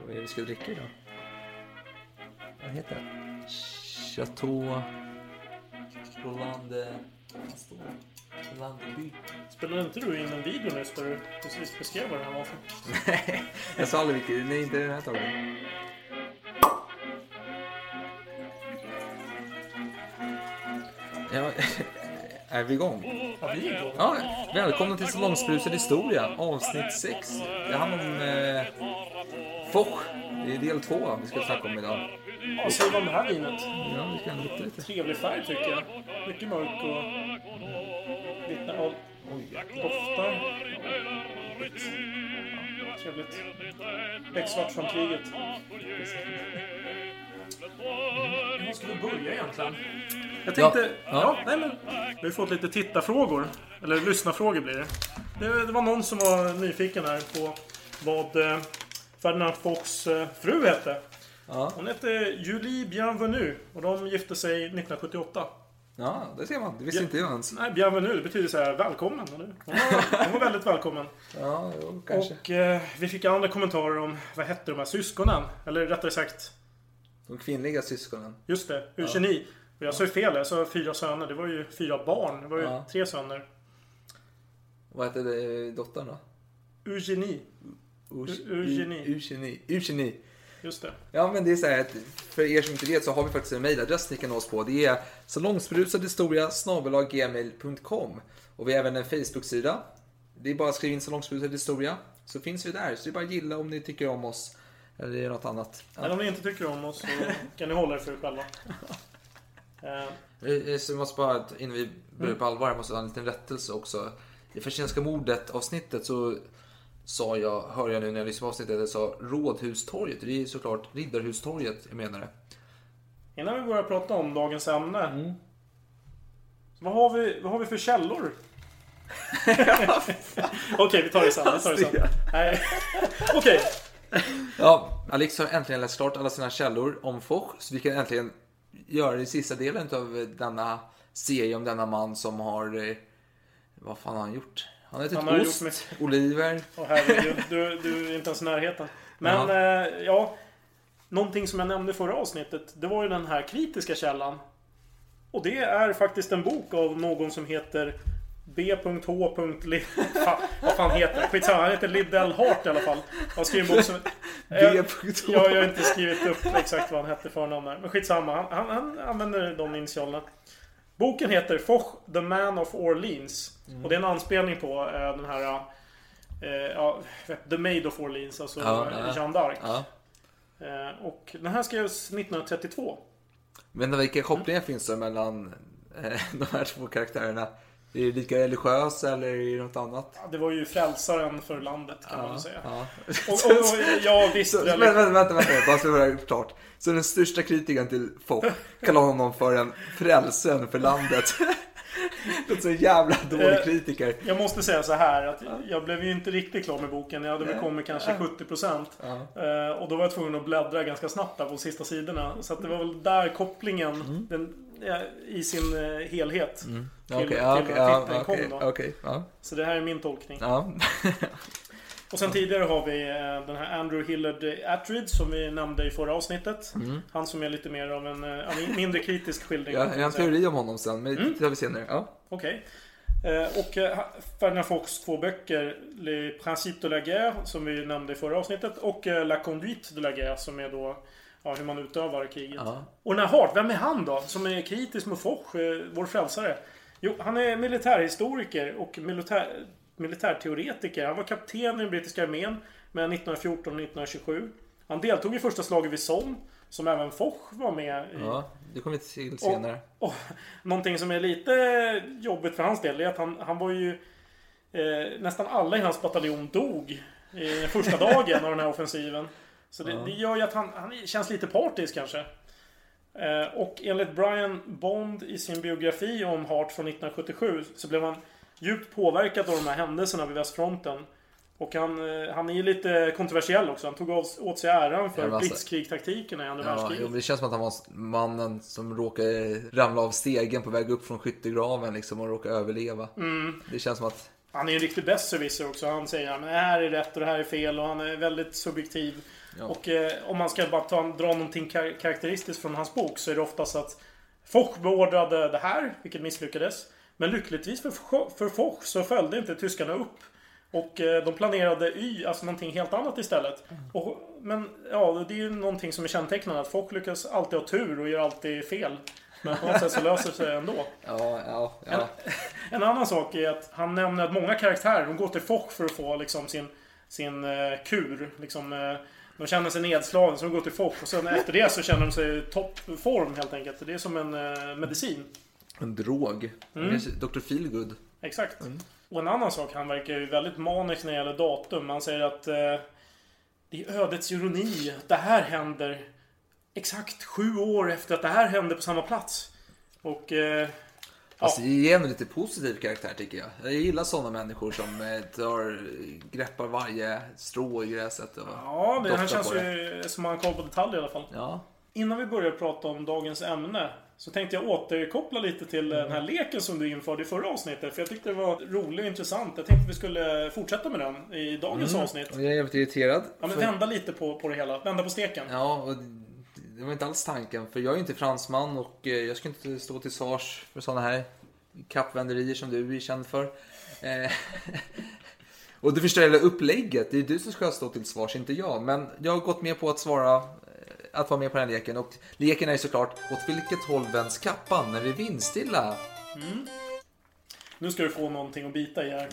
Vad är det vi ska dricka idag? Vad heter det? Chateau... Roland... Vad står det? Rolandeby. Spelade inte du in en video nyss där du precis beskrev vad den här var för? Nej, jag sa aldrig vilket. Nej, inte den här tagningen. Ja, är vi igång? Ja, vi är igång. Ja, välkomna till Salongsbrusad historia, avsnitt 6. Det handlar om eh, Foch. Det är del 2 vi ska snacka om idag. Vad säger vi om det här vinet? Ja, vi kan lukta lite. Trevlig färg tycker jag. Mycket mörk och... Vittnar om... Doftar. Ja, Trevligt. Becksvart från kriget. Hur ska vi börja egentligen? Jag tänkte... Ja, Ja, ja. nej men... Vi har fått lite tittarfrågor. Eller lyssnarfrågor blir det. det. Det var någon som var nyfiken här på vad eh, Ferdinand Fochs eh, fru hette. Ja, Hon hette Julie Bienvenue och de gifte sig 1978. ja, det ser man. Det visste inte jag ens. Nej, Bienvenue det betyder så här välkommen. Hon var, hon var väldigt välkommen. Ja, jo, kanske. Och eh, vi fick andra kommentarer om vad hette de här syskonen? Eller rättare sagt, De kvinnliga syskonen. just det, Eugenie. Och jag sa ju fel, jag sa fyra söner. Det var ju fyra barn. Det var ju Ja. tre söner. Vad hette det, dottern då? Eugenie, Urs- Eugenie. Eugenie. Eugenie. just det. Ja, men det är så här att för er som inte vet så har vi faktiskt en mejladress ni kan nå oss på. Det är salongsbrusadhistoria gmail.com och vi har även en Facebook-sida. Det är bara att skriva in salongsbrusad historia så finns vi där. Så det är bara att gilla om ni tycker om oss eller något annat. Men om ni inte tycker om oss så kan ni hålla er för er själva. Så jag måste bara, innan vi börjar på allvar, jag måste ha en liten rättelse också. I Förtjänska mordet avsnittet så sa jag, hör jag nu när jag lyssnar på avsnittet, jag sa Rådhustorget. Det är såklart Riddarhustorget jag menade. Innan vi börjar prata om dagens ämne. Mm. Vad, har vi, vad har vi för källor? Okej, vi tar det sen. Vi tar det sen. Nej. Okej. Ja, Alex har äntligen läst klart alla sina källor om Foch, så vi kan äntligen göra det i sista delen av denna serie om denna man som har... eh, Vad fan har han gjort? Han har ätit Han har ost, gjort mycket. oliver. Åh herregud, du, du är inte ens i närheten. Men eh, ja, någonting som jag nämnde förra avsnittet. Det var ju den här kritiska källan. Och det är faktiskt en bok av någon som heter B.H. Vad fan heter han? Skitsamma, han heter Liddell Hart i alla fall. Han skrev en bok som... B.H. Jag, jag har inte skrivit upp exakt vad han hette förnamn där. Men skitsamma, han, han, han använder de initialerna. Boken heter Foch, the man of Orleans. Och det är en anspelning på eh, den här... Eh, The Maid of Orleans, alltså Ja. Jeanne d'Arc. Ja. Eh, och den här skrevs 1932. Men vilka kopplingar finns det mellan eh, de här två karaktärerna? Är det lika religiös eller är det något annat? Ja, Det var ju frälsaren för landet kan man väl säga. Ja. Och, och, och, ja visst. Så, men, vänta, vänta, vänta, bara så det klart. Så den största kritikern till Foch kallar honom för en frälsen för landet. Det är så jävla dålig Eh, kritiker. Jag måste säga så här att jag blev ju inte riktigt klar med boken. Jag hade väl kommit kanske 70%. Eh, och då var jag tvungen att bläddra ganska snabbt där på sista sidorna. Så att det var väl där kopplingen den, eh, i sin eh, helhet till, Mm. Till ja, ja, titeln okej, kom då. okej, ja, Så det här är min tolkning. ja. Och sen tidigare har vi eh, den här Andrew Hillard Attridge som vi nämnde i förra avsnittet. Han som är lite mer av en eh, ja, mindre kritisk skildring. Jag, kan jag har en teori om honom sen, men Mm. det tar vi senare. Ja. Okej. Eh, och eh, Ferdinand Fochs två böcker, Le Principe de la Guerre, som vi nämnde i förra avsnittet, och eh, La Conduite de la Guerre, som är då ja, hur man utövar kriget. Ja. Och den här Hart, vem är han då? Som är kritisk mot Foch, eh, vår frälsare? Jo, han är militärhistoriker och militär, militärteoretiker. Han var kapten i den brittiska armén mellan 1914 och 1927. Han deltog i första slaget vid Somme, som även Foch var med i. ja, det kommer vi till senare. Och, någonting som är lite jobbigt för hans del är att han, han var ju... Eh, nästan alla i hans bataljon dog i första dagen av den här offensiven. Så det, det gör ju att han, han känns lite partisk kanske. Eh, och enligt Brian Bond i sin biografi om Hart från 1977 så blev han djupt påverkad av de här händelserna vid västfronten. Och han, eh, han är ju lite kontroversiell också. Han tog av, åt sig äran för Ja, alltså- blitzkrigtaktiken i andra Ja, världskriget. jo, det känns som att han var mannen som råkade ramla av stegen på väg upp från skyttegraven liksom, och råkade överleva. Mm. Det känns som att Han är ju en riktig besserwisser också. Han säger att det här är rätt och det här är fel och han är väldigt subjektiv. Ja. Och eh, om man ska bara ta, dra någonting kar karaktäristiskt från hans bok så är det oftast att Foch beordrade det här, vilket misslyckades. Men lyckligtvis för, för Foch så följde inte tyskarna upp. Och eh, de planerade Y, alltså någonting helt annat istället. Och, men ja, det är ju någonting som är kännetecknande. Att Foch lyckas alltid ha tur och gör alltid fel. Men på något sätt så löser det sig ändå. Ja, ja, ja. En annan sak är att han nämner att många karaktärer, de går till Foch för att få liksom sin, sin eh, kur. Liksom, eh, de känner sig nedslagna, så de går till Foch. Och sen efter det så känner de sig i toppform helt enkelt. Det är som en eh, medicin. En drog. Mm. Dr. Feelgood. Exakt. Och en annan sak, han verkar ju väldigt manisk när det gäller datum. Han säger att eh, det är ödets ironi att det här händer exakt sju år efter att det här hände på samma plats. Och... Eh, Alltså, det ger ändå lite positiv karaktär tycker jag. Jag gillar sådana människor som eh, tar, greppar varje strå i gräset. Och ja, det här känns ju som man har koll på detaljer i alla fall. Ja. Innan vi börjar prata om dagens ämne så tänkte jag återkoppla lite till den här leken som du införde i förra avsnittet. För jag tyckte det var rolig och intressant. Jag tänkte vi skulle fortsätta med den i dagens avsnitt. Och jag är jävligt irriterad. Ja, men för- vända lite på, på det hela. Vända på steken. Ja, och det var inte alls tanken. För jag är inte fransman och eh, jag ska inte stå till svars för sådana här kappvänderier som du är känd för. Eh, och du förstår hela upplägget. Det är du som ska stå till svars, inte jag. Men jag har gått med på att svara, eh, att vara med på den här leken. Och leken är såklart, åt vilket håll vänds kappan när är vindstilla? Nu ska du få någonting att bita i här.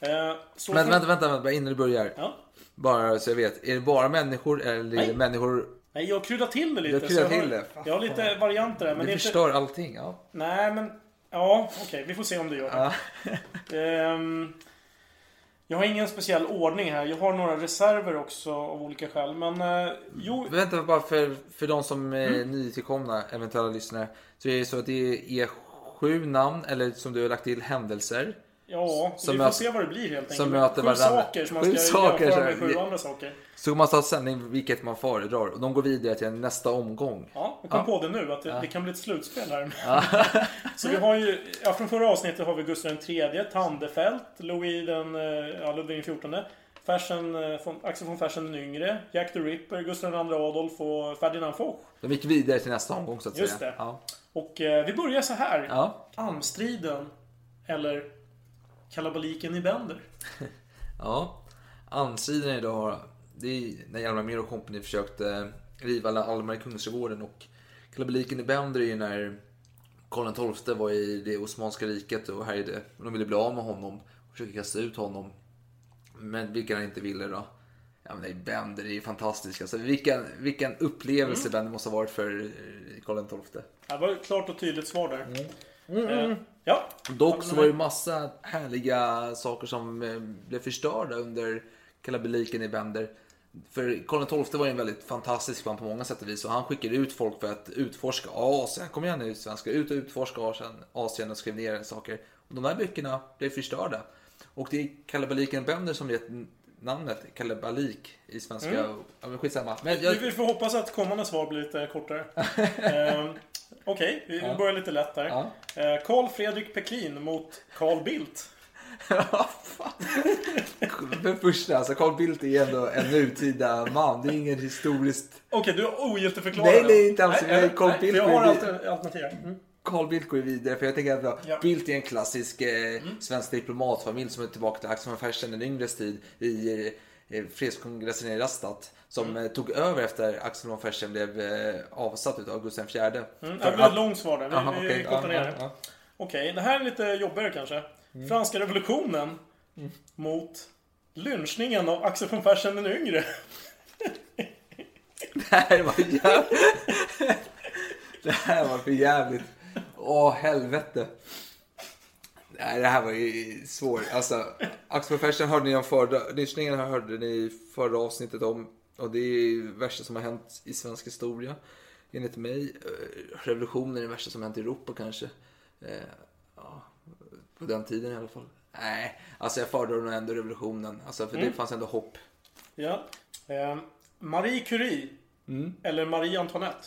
Eh, så Men för- vänta, vänta, vänta, innan du börjar. Ja. Bara så jag vet, är det bara människor eller är det Nej. människor? Nej, jag kryddar till det lite. Du kryddar jag till det. Jag har lite varianter där. Men är inte... förstör allting. Ja. Nej, men... Ja, okej. vi får se om du gör det. Ja. Ehm, jag har ingen speciell ordning här. Jag har några reserver också av olika skäl. Men eh, jo, Vänta bara för, för de som är Mm. nytillkomna, eventuella lyssnare. Så är det så att det är sju namn, eller som du har lagt till, händelser. Ja, Som vi får se vad det blir helt enkelt. möter sju varandra. saker som man ska saker jämföra så med sju andra saker. Så man tar ställning vilket man föredrar. Och de går vidare till nästa omgång. Ja, jag kom Ja. på det nu att det, det kan bli ett slutspel här. så vi har ju, ja från förra avsnittet har vi Gustav III, Tandefelt, Louis den, eh, ja Ludvig XIV, Fersen, eh, Axel von Fersen den yngre, Jack the Ripper, Gustav II Adolf och Ferdinand Foch. De gick vidare till nästa omgång så att Just säga. det. Ja. Och eh, vi börjar så här. Ja. Almstriden, eller kalabaliken i Bender. ja. Ansidan idag, det är när Hjalmar Mer och Company försökte riva alla Almar i Kungsträdgården och kalabaliken i Bender är ju när Karl XII var i det Osmanska riket och härjade. Och De ville bli av med honom och försökte kasta ut honom. Men vilket han inte ville då. Ja men det är Bender, det är ju fantastiskt. Alltså, vilken, vilken upplevelse Bender måste ha varit för Karl XII. Det var ett klart och tydligt svar där. Mm. Eh, ja, Dock så var det ju massa härliga saker som eh, blev förstörda under kalabaliken i Bender. För Karl XII var ju en väldigt fantastisk man på många sätt och vis. Och han skickade ut folk för att utforska Asien. Kom igen nu svenskar, ut och utforska Asien, Asien och skrev ner saker. Och de här böckerna blev förstörda. Och det är kalabaliken i Bender som gett namnet kalabalik i svenska. Ja men skitsamma. Men jag, vi, får hoppas att kommande svar blir lite kortare. eh, Okej, vi vi börjar lite lätt där. Ja. Eh, Carl Fredrik Peklin mot Carl Bildt. Ja. För det första, alltså Carl Bildt är ändå en nutida man. Det är ingen historiskt... Okej, du har ogiltigförklarat Nej, nej, inte alls. Nej, Carl nej, Bildt jag har alternativ. Mm. Carl Bildt går ju vidare, för jag tänker att Ja. Mm. Bildt är en klassisk eh, svensk diplomatfamilj som är tillbaka till Axel von Fersen den yngres tid i eh, fredskongressen i Rastatt. Som Mm. eh, tog över efter Axel von Fersen blev eh, avsatt av Gustav IV. Mm, det blir att- långt svar där. Vi, Aha, vi okej. kortar ner det. Okej, det här är lite jobbigare kanske. Mm. Franska revolutionen mot lynchningen av Axel von Fersen den yngre. Det här var jävligt... det här var för jävligt. Åh, helvete. Nej, det här var ju svårt. Alltså, Axel Fersen hörde ni om förra... Lyssningen hörde ni förra avsnittet om. Och det är det värsta som har hänt i svensk historia. Enligt mig. Eh, Revolutionen är det värsta som har hänt i Europa kanske. Eh, Ja, på den tiden i alla fall. Nej, alltså jag föredrar nog ändå revolutionen. Alltså, för det fanns ändå hopp. Ja. Eh, Marie Curie. Mm. Eller Marie Antoinette.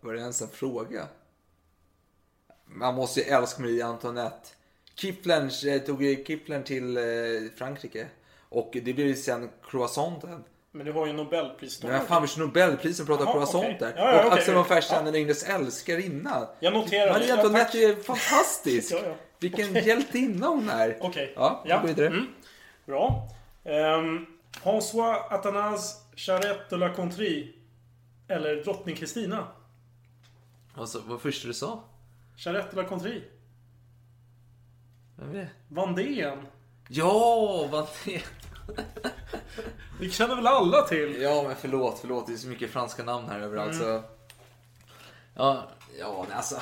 Var det ens en fråga? Man måste ju älska Marie Antoinette. Kiplern eh, tog ju Kiplern till eh, Frankrike. Och det blev ju sen croissanten Men du har ju Nobelpristagare. Men fan, vi kör Nobelprisen pratar Jaha, croissant okej. där. Ja, ja, och okej. Axel von Fersen, Ja. en Yngres älskarinna. Jag noterar Marie det. Ja, Antoinette är fantastisk. Ja, ja. Vilken hjältinna hon är. Okej. Ja, vi Ja. går vidare. Mm. Bra. Um, François Athanase Charette de la Contrie. Eller Drottning Kristina. Alltså, vad var det första du sa? Charette de la Contrie. Vem är det? Vandén. Ja, vad det känner väl alla till? Ja, men förlåt, förlåt. Det är så mycket franska namn här överallt. Mm. Så... Ja, ja, nej, alltså.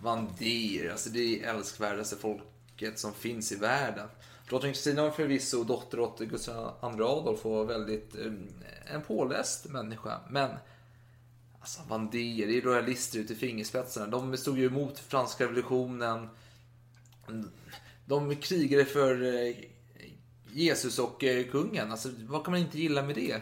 Vandéer, alltså det är älskvärdaste folket som finns i världen. Drottning Kristina var förvisso dotter åt Gustav II Adolf och var väldigt eh, en påläst människa. Men alltså är royalister ut i fingerspetsarna. De stod ju emot franska revolutionen. De krigade för eh, Jesus och eh, kungen. Alltså, vad kan man inte gilla med det?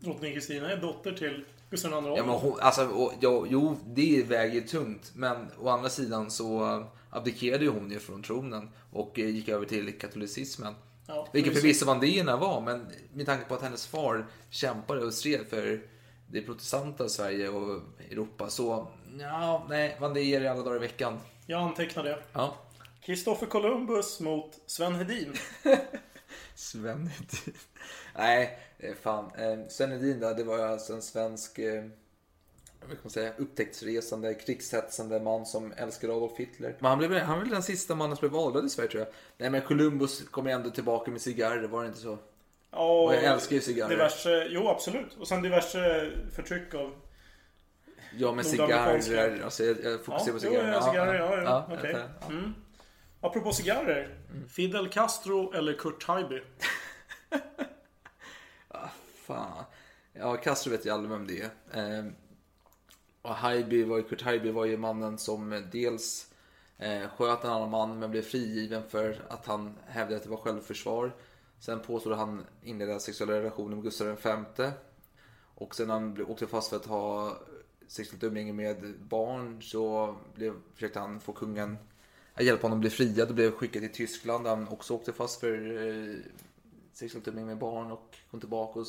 Drottning Kristina är dotter till Gustav II Adolf. Ja, men hon, alltså, och, ja, jo, det väger tungt. Men å andra sidan så abdikerade ju hon ju från tronen och eh, gick över till katolicismen. Ja, Vilket förvisso. vandéerna var, men med tanke på att hennes far kämpade och stred för det protestanta Sverige och Europa så, ja, nej, vandéer i alla dagar i veckan. Jag antecknar det. Ja. Kristoffer Columbus mot Sven Hedin. Sven Hedin. Nej, eh, fan. Eh, Sven Hedin då, det var ju alltså en svensk eh, vad kan man säga, upptäcktsresande, krigshetsande man som älskade Adolf Hitler. Men han, blev, han var väl den sista mannen som blev adlad i Sverige tror jag. Nej men Columbus kommer ändå tillbaka med cigarrer, var det inte så? Ja, Och jag älskar ju cigarrer. Diverse, jo, absolut. Och sen diverse förtryck av... Ja men cigarrer, alltså jag, jag Ja, fokuserar på jo, cigarrer. ja, cigarrer, ja, ja, ja, jag fattar. ja. Mm. Apropå cigarrer. Fidel Castro eller Kurt Haijby? Fan. Ja, Castro vet ju alla vem det är. Ehm, och Haijby var, Kurt Haijby var ju mannen som dels eh, sköt en annan man men blev frigiven för att han hävdade att det var självförsvar. Sen påstod han inleda sexuella relationer med Gustav V. Och sen han blev- åkte fast för att ha sexuellt umgänge med barn så blev, försökte han få kungen att hjälpa honom att bli friad och blev skickad till Tyskland där han också åkte fast för eh, sexuellt umgänge med barn och kom tillbaka och,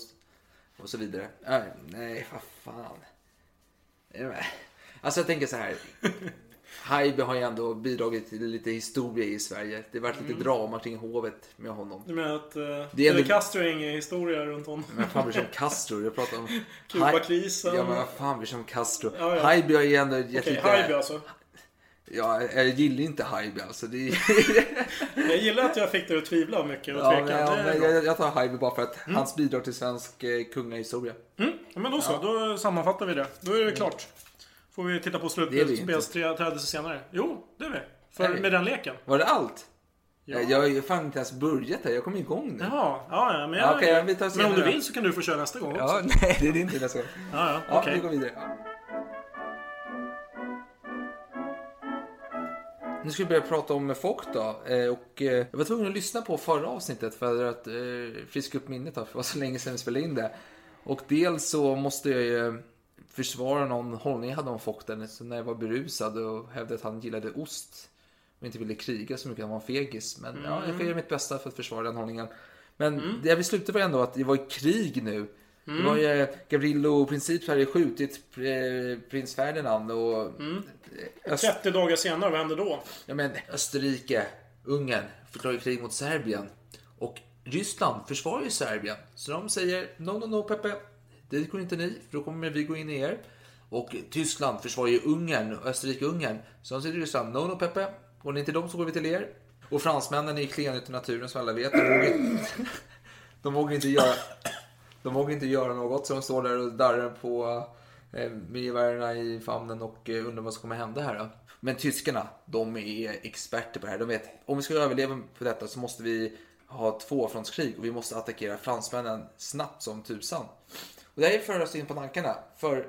och så vidare. Äh, nej, vad fan. Eh, alltså jag tänker så här. Haijby har ju ändå bidragit till lite historia i Sverige. Det har varit lite drama kring hovet med honom. Du menar att uh, Det är ändå- Castro är ingen historia runt om? Men fan bryr sig om Castro? Jag pratar om... Kubakrisen. Ja men vad fan bryr sig om Castro? Ja, ja. Haijby har ju ändå gett Okej, lite... Haijby alltså. Ja, jag gillar inte Haijby alltså. Det. Jag gillar att jag fick dig att tvivla mycket och ja, tveka. men, ja, men jag, jag tar Haijby bara för att hans bidrag till svensk eh, kungahistoria. Mm, ja, men då så, då sammanfattar vi det. Då är det klart. Får vi titta på slutspelsträdet senare. Jo, det är vi. För med den leken. Var det allt? Ja. Jag har ju fan inte ens börjat här. Jag kommer igång nu. Jaha, ja, ja, men, Ja, jag, okej, vi tar men om du vill så kan du få köra nästa gång också. Ja, nej, det är din tur nästa gång. Ja, ja, Ja, okej. vi går vidare. Ja. Nu ska vi börja prata om Fock då. Eh, Och eh, jag var tvungen att lyssna på förra avsnittet för att eh, friska upp minnet för det var så länge sedan vi spelade in det. Och dels så måste jag ju försvara någon hållning hade Fock där, så när jag var berusad och hävdade att han gillade ost och inte ville kriga så mycket, han var en fegis. Men ja, jag ska göra mitt bästa för att försvara den hållningen. Men det jag vill sluta var ändå att det var i krig nu. Det var ju Gavrilo Princip hade ju skjutit eh, prins Ferdinand och eh, Öst, 30 dagar senare, vad hände då? ja, men Österrike, Ungern förklarar krig mot Serbien. Och Ryssland försvarar ju Serbien. Så de säger no, no, no Peppe. Dit går inte ni, för då kommer vi gå in i er. Och Tyskland försvarar ju Ungern Österrike-Ungern. Så de säger till Ryssland no, no Peppe. Går ni inte dem så går vi till er. Och fransmännen är ju klena i naturen som alla vet. De vågar, de vågar inte göra de vågar inte göra något så de står där och darrar på eh, med gevärerna i famnen och eh, undrar vad som kommer hända här. Då. Men tyskarna, de är experter på det här. De vet, om vi ska överleva på detta så måste vi ha tvåfrontskrig och vi måste attackera fransmännen snabbt som tusan. Och det här för oss in på tankarna. För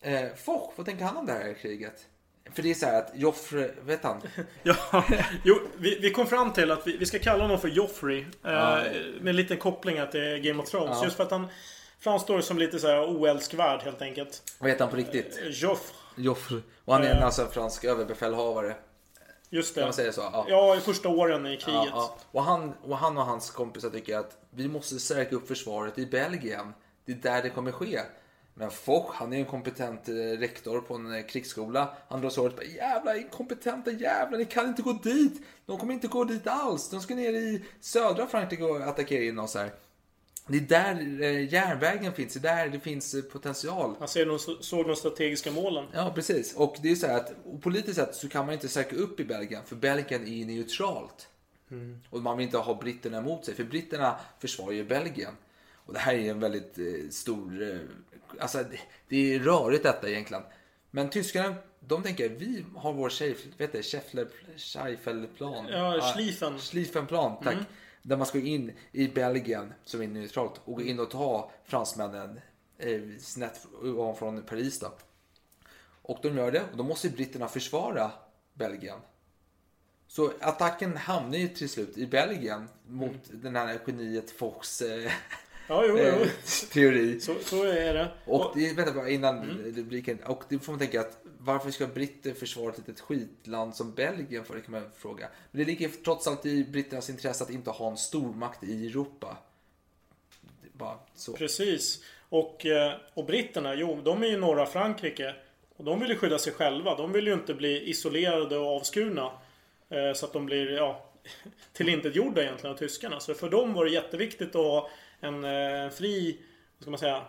eh, Foch, vad tänker han om det här kriget? För det är så här att Joffre, vet han? Ja, jo, vi, vi kom fram till att vi, vi ska kalla honom för Joffrey. Eh, med en liten koppling att det är Game of Thrones. Ja. Just för att han framstår som lite så här oälskvärd helt enkelt. Vad heter han på riktigt? Eh, Joffre. Joffre. Och han är en alltså en fransk överbefälhavare. Just det. Kan man säga så? Ja. Ja, i första åren i kriget. Ja, ja. Och, han, och han och hans kompisar tycker att vi måste stärka upp försvaret i Belgien. Det är där det kommer ske. Men Foch, han är en kompetent eh, rektor på en eh, krigsskola. Han drar såret. Jävla inkompetenta jävlar, ni kan inte gå dit. De kommer inte gå dit alls. De ska ner i södra Frankrike och attackera in oss här. Det är där eh, järnvägen finns, det är där det finns potential. Han ser de, såg de strategiska målen. Ja, precis. Och det är så här att politiskt sett så kan man inte söka upp i Belgien, för Belgien är ju neutralt. Och man vill inte ha britterna emot sig, för britterna försvarar ju Belgien. Och det här är en väldigt eh, stor... Eh, alltså, det, det är rörigt detta egentligen. Men tyskarna, de tänker vi har vår Scheifelplan. Ja, Schlieffen. Schlieffenplan, tack. Där man ska gå in i Belgien, som är neutralt, och gå in och ta fransmännen eh, snett från Paris då. Och de gör det, och då måste britterna försvara Belgien. Så attacken hamnar ju till slut i Belgien mot den här geniet Fox eh, Ja, jo, jo. eh, teori. Så, så är det. Och det, vänta bara innan rubriken. Och det får man tänka att varför ska britter försvara ett litet skitland som Belgien för? Det kan man fråga. Men det ligger trots allt i britternas intresse att inte ha en stormakt i Europa. Bara så. Precis. Och, eh, och britterna, jo, de är ju norra Frankrike. Och de vill ju skydda sig själva. De vill ju inte bli isolerade och avskurna. Eh, Så att de blir, ja, tillintetgjorda egentligen av tyskarna. Så för dem var det jätteviktigt att ha en eh, fri, vad ska man säga,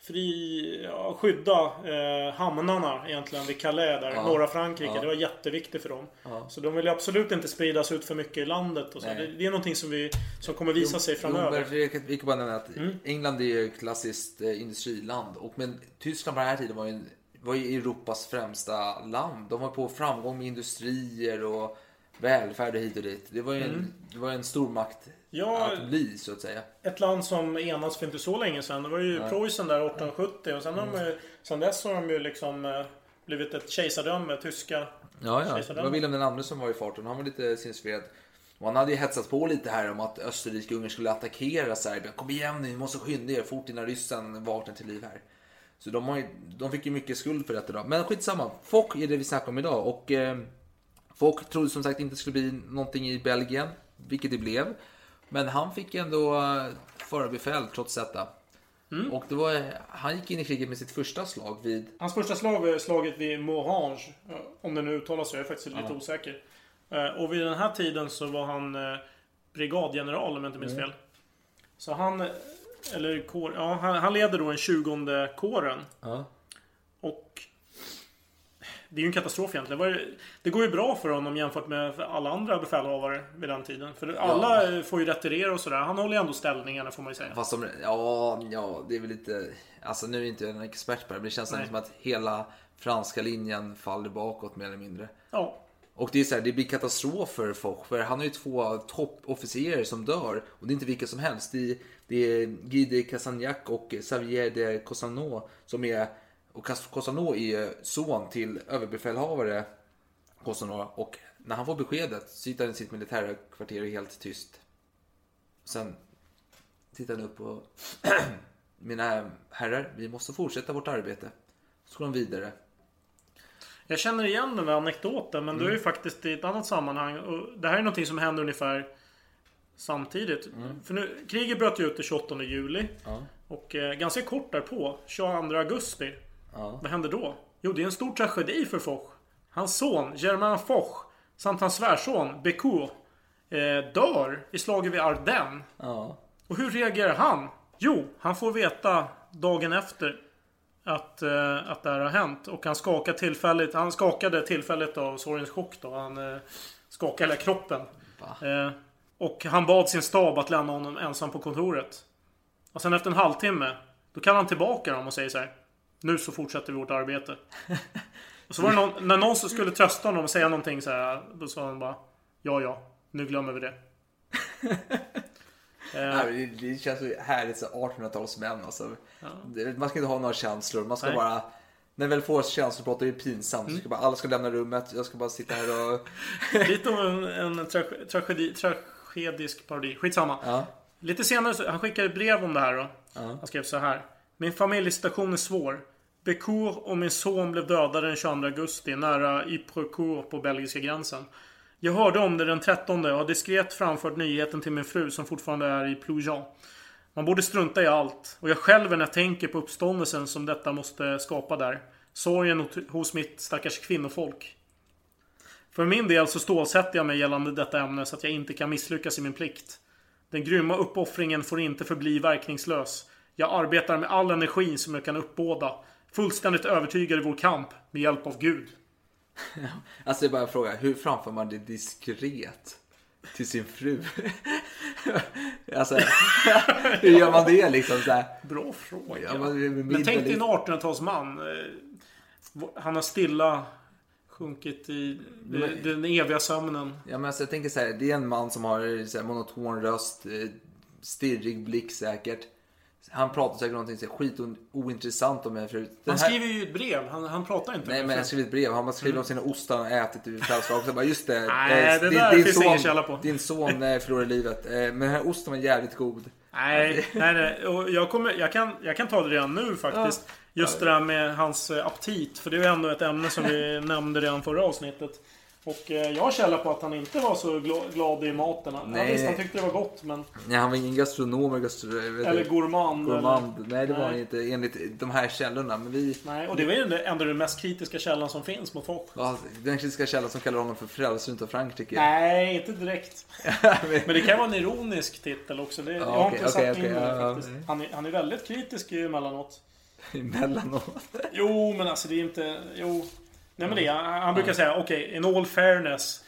fri, ja, skydda eh, hamnarna egentligen vid Calais där, Ja. norra Frankrike. Ja. Det var jätteviktigt för dem. Ja. Så de vill ju absolut inte spridas ut för mycket i landet och så. Det, det är någonting som, vi, som kommer visa sig Jo, framöver. men vi kan- bara nämna att England är ju ett klassiskt eh, industriland. Och, men Tyskland på den här tiden var ju, en- var ju Europas främsta land. De var på framgång med industrier och välfärd och hit och dit. Det var ju en, det var en stormakt Ja. att bli, så att säga. ett land som enades för inte så länge sedan. Det var ju Preussen där 1870 och sen, har de, sen dess har de ju liksom eh, blivit ett kejsardöme, tyska. Ja, ja. Det var Wilhelm den andre som var i farten. Han var lite sinnesfred. Och han hade ju hetsat på lite här om att Österrike och Ungern skulle attackera Serbien. Kom igen nu, ni måste skynda er fort innan ryssen vaknar till liv här. Så de, har ju, de fick ju mycket skuld för detta då. Men skitsamma. Fock är det vi snackar om idag. Och eh, Fock trodde som sagt inte det skulle bli någonting i Belgien. Vilket det blev. Men han fick ändå eh, förarbefäl trots detta. Och det var, han gick in i kriget med sitt första slag vid Hans första slag var slaget vid Morange. eh, Om det nu uttalas så, jag är faktiskt lite osäker. Eh, Och vid den här tiden så var han brigadgeneral om jag inte minns fel. Så han, eller kår, ja, han, han leder då den 20 kåren. Ja. Och det är ju en katastrof egentligen. Det var ju- Det går ju bra för honom jämfört med alla andra befälhavare vid den tiden. För alla eh, får ju retirera och sådär. Han håller ju ändå ställningarna får man ju säga. Fast de, ja, ja, det är väl lite... Alltså nu är inte jag en expert på det, men det känns Nej. som att hela franska linjen faller bakåt mer eller mindre. Ja. Och det är så här, det blir katastrof för Foch, för han har ju två toppofficerare som dör. Och det är inte vilka som helst. Det är, det är Guy de Casagnac och Xavier de Cossano som är... Och Cas- Cossano är son till överbefälhavare Cossano. Och när han får beskedet sitter han i sitt militära kvarter är helt tyst. Sen tittar han upp och... Mina herrar, vi måste fortsätta vårt arbete. Så går de vidare. Jag känner igen den där anekdoten men det är Mm. ju faktiskt i ett annat sammanhang. Och det här är någonting som händer ungefär samtidigt. För nu, kriget bröt ju ut den 28 juli. Mm. Ja. Och eh, ganska kort därpå, 22 augusti. Ja. Vad hände då? Jo, det är en stor tragedi för Foch. Hans son, Germain Foch, samt hans svärson, Becourt, eh, dör i slaget vid Ardennes. Ja. Och hur reagerar han? Jo, han får veta dagen efter att, eh, att det här har hänt. Och han skakar tillfälligt. Han skakade tillfälligt av sorgens chock då. Han eh, skakade hela kroppen. Eh, och han bad sin stab att lämna honom ensam på kontoret. Och sen efter en halvtimme, då kallar han tillbaka dem och säger så här. Nu så fortsätter vi vårt arbete. och så var det någon, när någon skulle trösta honom och säga någonting så här. Då sa han bara. Ja, ja. Nu glömmer vi det. Eh, Nej, det, det känns så härligt så 1800-talsmän alltså. Det- Man ska inte ha några känslor. Man ska Nej. bara... När väl får känslobrott är det pinsamt. Mm. Ska bara, alla ska lämna rummet. Jag ska bara sitta här och... Lite om en, en tra- tragedi, tragedisk parodi. Skitsamma. Ja. Lite senare, han skickade ett brev om det här då. Ja. Han skrev så här. Min familjesituation är svår. Becourt och min son blev dödade den 22 augusti nära Yprecourt på belgiska gränsen. Jag hörde om det den 13 och har diskret framfört nyheten till min fru som fortfarande är i Ploujan. Man borde strunta i allt. Och jag själv när jag tänker på uppståndelsen som detta måste skapa där. Sorgen hos mitt stackars kvinnofolk. För min del så stålsätter jag mig gällande detta ämne så att jag inte kan misslyckas i min plikt. Den grymma uppoffringen får inte förbli verkningslös. Jag arbetar med all energi som jag kan uppbåda. Fullständigt övertygad i vår kamp med hjälp av Gud. alltså är bara fråga, hur framför man det diskret? Till sin fru? alltså, hur gör man det liksom? Så här? Bra fråga. Men, tänk dig en 1800-talsman. Eh, han har stilla sjunkit i men, den eviga sömnen. Ja, men alltså, jag tänker så här, det är en man som har så här, monoton röst, eh, stirrig blick säkert. Han pratar säkert någonting så skit ointressant om mig förut. Den han skriver ju ett brev. Han, han pratar inte. Nej, men han skriver ett brev. Han skriver mm. om sina ostar han ätit i födelsedag. bara, just det. Nej, det, det där din finns son, ingen källa på. Din son eh, förlorade livet. Eh, men den här osten var jävligt god. Nej, nej, nej. Och jag, kommer, jag, kan, jag kan ta det redan nu faktiskt. Ja. Just det där med hans eh, aptit. För det är ju ändå ett ämne som vi nämnde redan förra avsnittet. Och eh, jag har källa på att han inte var så glad i maten. Nej. Ja, visst, han tyckte det var gott men... Nej, han var ingen gastronom eller gastro... Eller gourmand. gourmand. Eller... Nej, det var han inte enligt de här källorna. Men vi... Nej, och det var ju ändå den mest kritiska källan som finns mot Foch. Ja, den kritiska källan som kallar honom för frälsaren av Frankrike. Nej, inte direkt. men det kan vara en ironisk titel också. Det, ja, jag har okay, inte okay, satt okay, in det faktiskt. Han är, han är väldigt kritisk emellanåt. Emellanåt? jo, men alltså det är inte... Jo. Nej men det, han, han brukar säga okej, okay, in all fairness.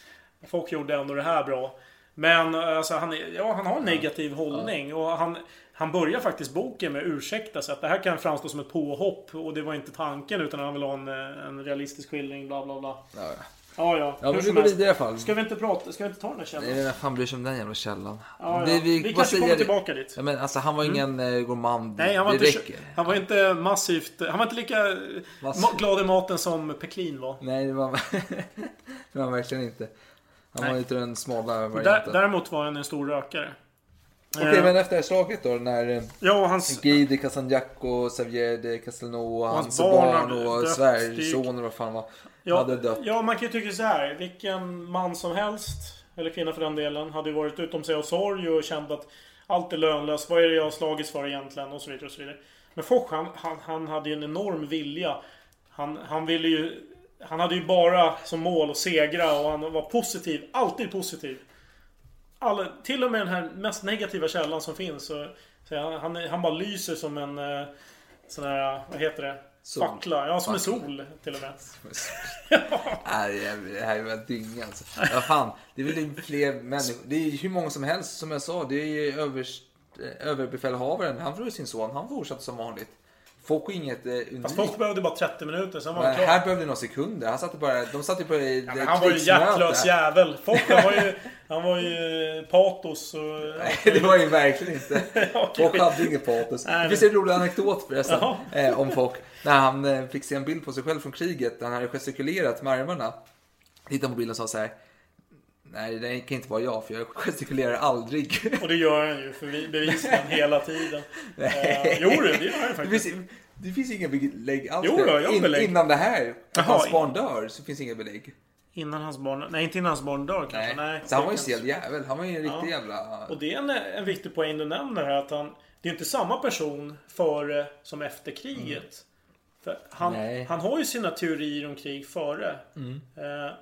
Folk gjorde ändå det här bra. Men alltså, han, ja, han har en negativ hållning. Och han, han börjar faktiskt boken med att ursäkta sig. Att det här kan framstå som ett påhopp. Och det var inte tanken utan han vill ha en, en realistisk skildring. Bla bla bla. Ja, Ja, ja. Ja, men vi går vidare i alla fall. Ska vi inte prata, ska vi inte ta den här källan? Nej, vem fan bryr sig om den jävla källan? Ja, ja. Vi, vi, vi kanske kommer tillbaka dit. Ja, men alltså han var ingen mm. gourmand. Nej, han var, inte, han var inte massivt... Han var inte lika Massiv. glad i maten som Peklin var. Nej, det var, det var han verkligen inte. Han Nej. var inte den smala varianten. Däremot var han en stor rökare. Okej, okay, men efter det här slaget då när eh, ja, hans... Guy de Casagnac och Xavier de Castelnau hans, hans barn och svärson och vad fan var ja, hade dött. Ja, man kan ju tycka så här. Vilken man som helst, eller kvinna för den delen, hade ju varit utom sig av sorg och känt att allt är lönlöst. Vad är det jag har slagits för egentligen? Och så vidare och så vidare. Men Foch, han, han, han hade ju en enorm vilja. Han, han ville ju... Han hade ju bara som mål att segra och han var positiv. Alltid positiv. All, till och med den här mest negativa källan som finns. Så, så han, han bara lyser som en... Eh, sån här, vad heter det? Sol. Fackla, ja som Fackla. en sol till och med. Nej, det här är väl dynga alltså. Ja, fan, det är väl fler människor. Det är hur många som helst som jag sa. Det är ju överst, eh, överbefälhavaren. Han förlorade sin son. Han fortsatte som vanligt. Folk inget eh, unikt. Fast folk behövde bara 30 minuter, sen var det klart. Här behövde några sekunder. Han satte bara, de satt ju på ja, Han var ju hjärtlös jävel. Folk, han var ju, han var ju patos och... Nej, det var ju verkligen inte. okay. Folk hade inget patos. Nej, det finns en rolig anekdot förresten. Eh, om folk. När han eh, fick se en bild på sig själv från kriget. Han hade gestikulerat med armarna. Tittade på bilden och sa så här. Nej, det kan inte vara jag för jag gestikulerar aldrig. Och det gör han ju för bevisligen hela tiden. Nej. Uh, jo, det gör han faktiskt. Det finns, det finns inga belägg alls. Jo, jag In, belägg. Innan det här, att hans barn dör, så finns inga belägg. Innan hans barn... Nej, inte innan hans barn dör kanske. Nej. Nej så han var ju stel jävel. Han var ju en riktig ja. jävla... Och det är en, en viktig poäng du nämner här. Att han... Det är inte samma person före som efter kriget. Mm. Han, han har ju sina teorier om krig före. Mm. Eh,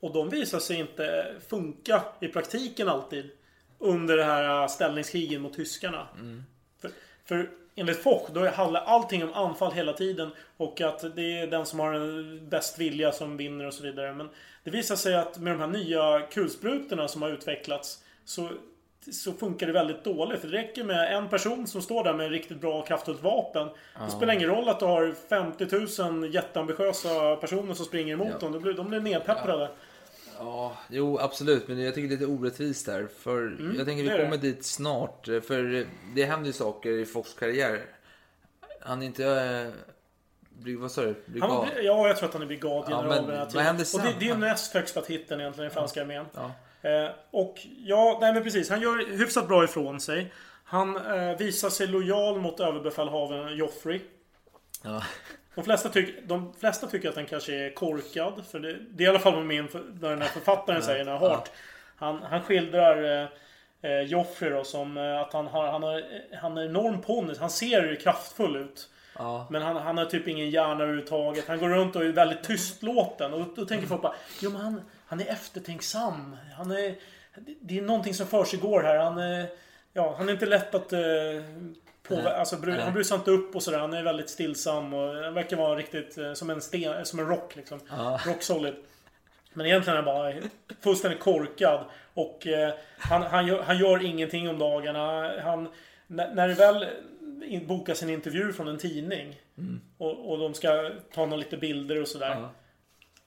och de visar sig inte funka i praktiken alltid. Under det här ställningskrigen mot tyskarna. Mm. För, för enligt Foch, då handlar allting om anfall hela tiden. Och att det är den som har bäst vilja som vinner och så vidare. Men det visar sig att med de här nya kulsprutorna som har utvecklats. Så, så funkar det väldigt dåligt. För det räcker med en person som står där med ett riktigt bra och kraftfullt vapen. Det ah. spelar ingen roll att du har 50 000 jätteambitiösa personer som springer emot ja. dem. De blir, de blir nedpepprade. Ja. Ja, jo absolut. Men jag tycker det är lite orättvist där. För mm, jag tänker vi kommer dit snart. För det händer ju saker i Fox karriär. Han är inte... Äh, vad sa du? Brigad? Ja, jag tror att han är brigadgeneral ja, men, Vad händer sen? Och det, det är näst högsta titeln egentligen i franska armén. Ja. Eh, och ja, nej men precis. Han gör hyfsat bra ifrån sig. Han eh, visar sig lojal mot överbefälhavaren Joffrey. Ja. De flesta, tyck, de flesta tycker att den kanske är korkad. För det, det är i alla fall vad min, vad den här författaren säger, den här Hart. Han, han skildrar eh, Joffrey då som eh, att han har, han har, han har enorm pondus. Han ser kraftfull ut. Ja. Men han, han har typ ingen hjärna överhuvudtaget. Han går runt och är väldigt tystlåten. Och då tänker folk bara, jo men han, han är eftertänksam. Han är, det är någonting som försiggår här. Han är, ja, han är inte lätt att eh, Alltså, bru- han brusar inte upp och sådär. Han är väldigt stillsam och verkar vara riktigt eh, som en sten, som en rock liksom. Ja. Rock solid. Men egentligen är han bara fullständigt korkad. Och eh, han, han, gör, han gör ingenting om dagarna. Han, när, när det väl bokas en intervju från en tidning och, och de ska ta några lite bilder och sådär. Ja.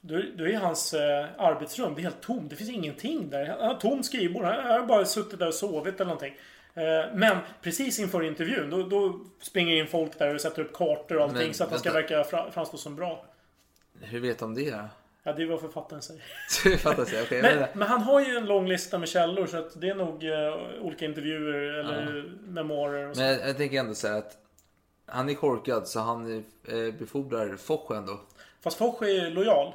Då, då är hans eh, arbetsrum det är helt tomt. Det finns ingenting där. Han har tomt skrivbord. Han har bara suttit där och sovit eller någonting. Eh, men precis inför intervjun då, då springer in folk där och sätter upp kartor och allting Men, så att han ska verka fra, framstå som bra. Hur vet de det? Ja, det är vad författaren säger. Fattar jag. Okej, Men, men, han har ju en lång lista med källor så att det är nog eh, olika intervjuer eller memoarer och så. men jag, jag tänker ändå säga att han är korkad så han eh, befordrar Foch ändå. Fast Foch är lojal.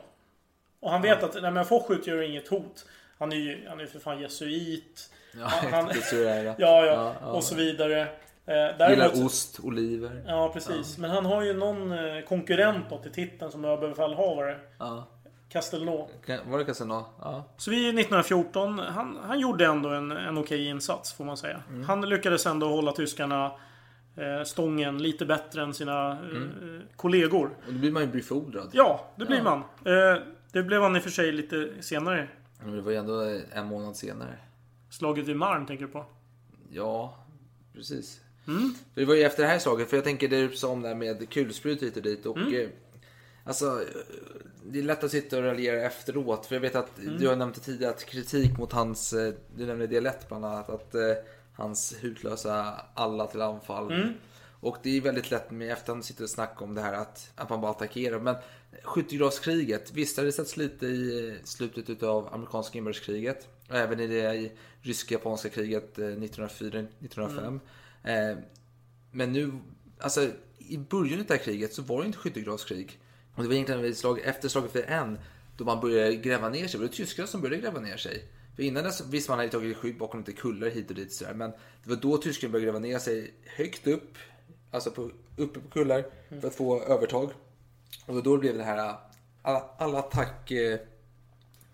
Och han vet att nej, men Foch utgör inget hot. Han är ju han är för fan jesuit. Ja, han-. Ja, ja. Ja, ja. Och så vidare. Eh, Gillar däremot, ost, oliver. Ja, precis. Men han har ju någon eh, konkurrent då till titeln som överbefälhavare. Ja. Castelnau. Var det Casino? Ja. Så vi är 1914. Han, han gjorde ändå en, en okej insats får man säga. Mm. Han lyckades ändå hålla tyskarna eh, stången lite bättre än sina Mm. kollegor. Och då blir man ju befordrad. Ja, det blir Ja. man. Det blev han i och för sig lite senare. Men det var ju ändå en månad senare. Slaget vid Marne tänker du på? Ja, precis. Mm. För det var ju efter det här slaget, för jag tänker det du sa om det här med kulsprut hit och dit. Och, Mm. eh, alltså, det är lätt att sitta och raljera efteråt. För jag vet att Mm. du har nämnt tidigare att kritik mot hans, eh, du nämnde dialekt bland annat. Att eh, hans hutlösa alla till anfall. Mm. Och det är väldigt lätt med efterhand att sitta och snacka om det här att, att man bara attackerar. Men skyttegravskriget, visst har det setts lite i eh, slutet av amerikanska inbördeskriget. Och även i det i rysk-japanska kriget eh, 1904-1905. Eh, men nu, alltså i början av det här kriget så var det inte skyttegravskrig. Och det var egentligen vid slag, efter slaget för en då man började gräva ner sig. Det var tyskarna som började gräva ner sig. För innan dess visst man hade tagit skydd bakom lite kullar hit och dit sådär. Men det var då tyskarna började gräva ner sig högt upp. Alltså på, uppe på kullar för att få övertag. Och då, blev det här alla, alla attack eh,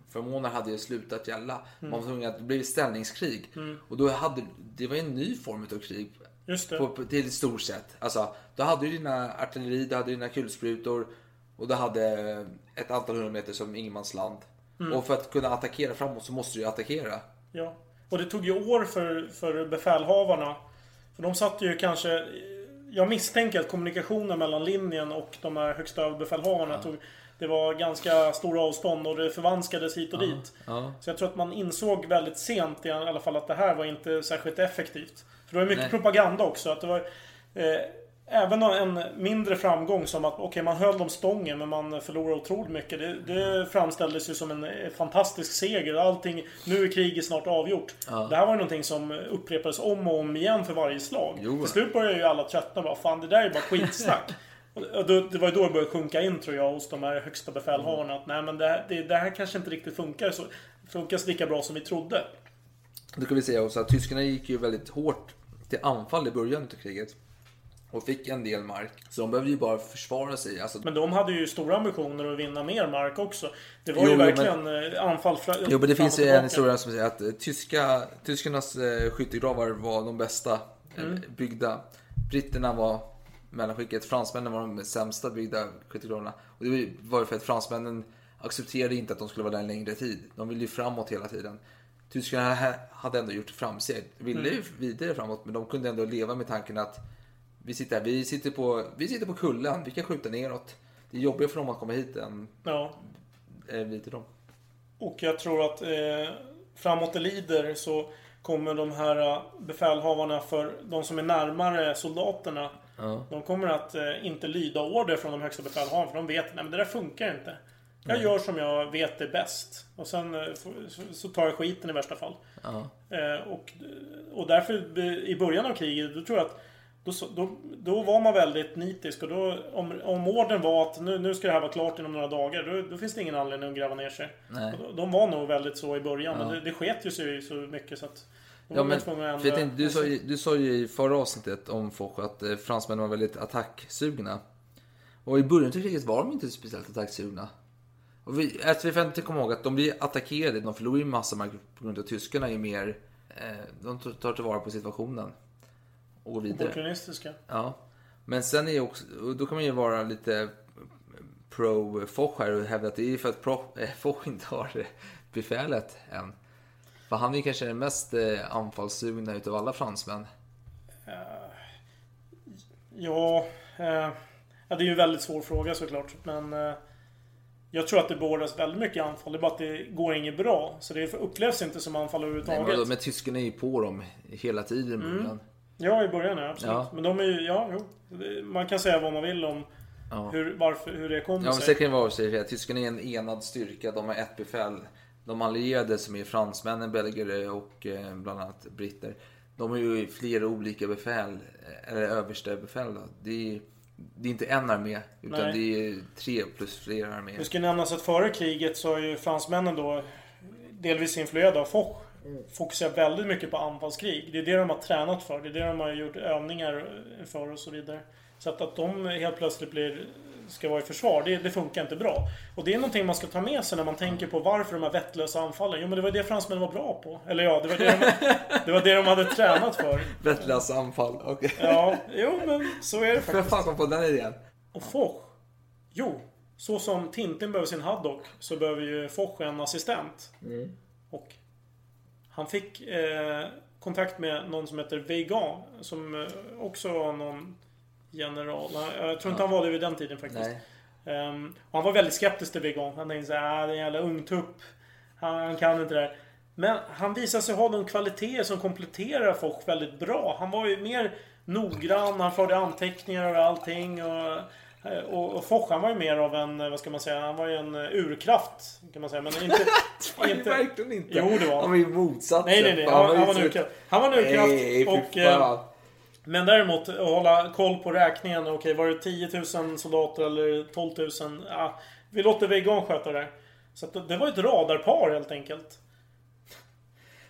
förmåner hade ju slutat gälla. Man var tvungen att det blev ställningskrig. Och då hade det var en ny form av krig. Just det. På, på, till stort sett. Alltså, då hade du dina artilleri, du hade dina kulsprutor och du hade ett antal hundra meter som ingenmansland. Och för att kunna attackera framåt så måste du ju attackera. Ja. Och det tog ju år för, för befälhavarna. För de satt ju kanske... Jag misstänker att kommunikationen mellan linjen och de här högsta överbefälhavarna tog... Det var ganska stora avstånd och det förvanskades hit och dit. Ja. Så jag tror att man insåg väldigt sent i alla fall att det här var inte särskilt effektivt. För det var mycket Nej. propaganda också. Att det var, eh, även en mindre framgång som att okej, man höll dem stången men man förlorade otroligt mycket. Det, det framställdes ju som en eh, fantastisk seger. Allting, nu är kriget snart avgjort. Ja. Det här var ju någonting som upprepades om och om igen för varje slag. Jo. Till slut började ju alla tröttna och bara fan det där är bara skitsnack. Det var ju då det började sjunka in tror jag hos de här högsta befälhavarna. Att nej men det, här- det, det här kanske inte riktigt funkar så, funkar så lika bra som vi trodde. Då kan vi säga också att tyskarna gick ju väldigt hårt till anfall i början av kriget. Och fick en del mark. Så de behövde ju bara försvara sig. Alltså, Men de hade ju stora ambitioner att vinna mer mark också. Det var Jo, ju men- verkligen eh, anfall Jo, men det finns ju en historia som säger att eh, tyska, tyskarnas eh, skyttegravar var de bästa Mm. byggda. Britterna var mellanskicket, fransmännen var de sämsta byggda skyttegravarna. Och det var ju för att fransmännen accepterade inte att de skulle vara där en längre tid. De ville ju framåt hela tiden. Tyskarna ha- hade ändå gjort framsteg, ville Mm. ju vidare framåt, men de kunde ändå leva med tanken att vi sitter här, vi sitter på, vi sitter på kullen, vi kan skjuta neråt. Det är jobbigare för dem att komma hit än Ja. eh, vi till dem. Och jag tror att eh, framåt det lider så kommer de här eh, befälhavarna för de som är närmare soldaterna. Ja. De kommer att eh, inte lyda order från de högsta befälhavarna. För de vet att det där funkar inte. Jag gör som jag vet är bäst. Och sen eh, så, tar jag skiten i värsta fall. Ja. Eh, och, och därför i början av kriget, då tror jag att Då, då, då var man väldigt nitisk och då, om, om orden var att nu, nu ska det här vara klart inom några dagar, då, då finns det ingen anledning att gräva ner sig. Och De var nog väldigt så i början, Ja. men det, det sket ju sig så mycket så att... de Ja, men, för jag tänkte, du, sa ju, du sa ju i förra avsnittet om Foch att eh, fransmännen var väldigt attacksugna. Och i början av kriget var de inte speciellt attacksugna. Och vi, alltså, vi får inte komma ihåg att de blir attackerade, de förlorar ju massa mark på grund av tyskarna är mer... Eh, de tar tillvara på situationen. Och går vidare. Opportunistiska. Ja. Men sen är ju också, då kan man ju vara lite pro Foch här och hävda att det är för att pro, eh, Foch inte har befälet än. För han är ju kanske den mest eh, anfallssugna utav alla fransmän. Ja, eh, ja, det är ju en väldigt svår fråga såklart. Men jag tror att det beordras väldigt mycket anfall. Det är bara att det går inget bra. Så det upplevs inte som anfall Nej, överhuvudtaget. men, då- men tyskarna är ju på dem hela tiden. Mm. Ja, i början ja, absolut. Ja. Men de är ju, ja, jo. Man kan säga vad man vill om Ja. hur, varför, hur det kommer Ja, sig. det vara så att tyskarna är en enad styrka. De har ett befäl. De allierade som är fransmännen, belgare och eh, bland annat britter. De har ju flera olika befäl, eh, eller överste befäl. Då. Det, är, det är inte en armé, utan Nej. det är tre plus flera arméer. Det ska nämnas att före kriget så har ju fransmännen då, delvis influerade av Foch, fokuserat väldigt mycket på anfallskrig. Det är det de har tränat för. Det är det de har gjort övningar för och så vidare. Så att, att de helt plötsligt blir, ska vara i försvar, det, det funkar inte bra. Och det är någonting man ska ta med sig när man tänker på varför de här vettlösa anfallen. Jo men det var det fransmännen var bra på. Eller ja, det var det de, det var det de hade tränat för. Vettlös anfall. Okay. Ja, jo men så är det faktiskt. fan kom på den idén? Och Foch? Jo, så som Tintin behöver sin Haddock så behöver ju Foch en assistent. Och han fick eh, kontakt med någon som heter Veigan som eh, också var någon general. Jag tror inte han var det vid den tiden faktiskt. Ehm, och han var väldigt skeptisk till Veigan. Han tänkte såhär, ah, det är en jävla ungtupp. Han, han kan inte det här. Men han visade sig ha de kvaliteter som kompletterar Foch väldigt bra. Han var ju mer noggrann, han förde anteckningar och allting. Och, och, och Foch han var ju mer av en, vad ska man säga, han var ju en urkraft. Kan man säga. Men inte... Det inte verkligen inte. Jo, det var Han var ju motsatsen. Nej, nej, nej. Han, han var ju en urkraft. Han var en urkraft. Nej, och, eh, men däremot att hålla koll på räkningen. Okej, var det 10 000 soldater eller 12 000? Ja, vi låter Veigan sköta det. Så att det- det var ett radarpar helt enkelt.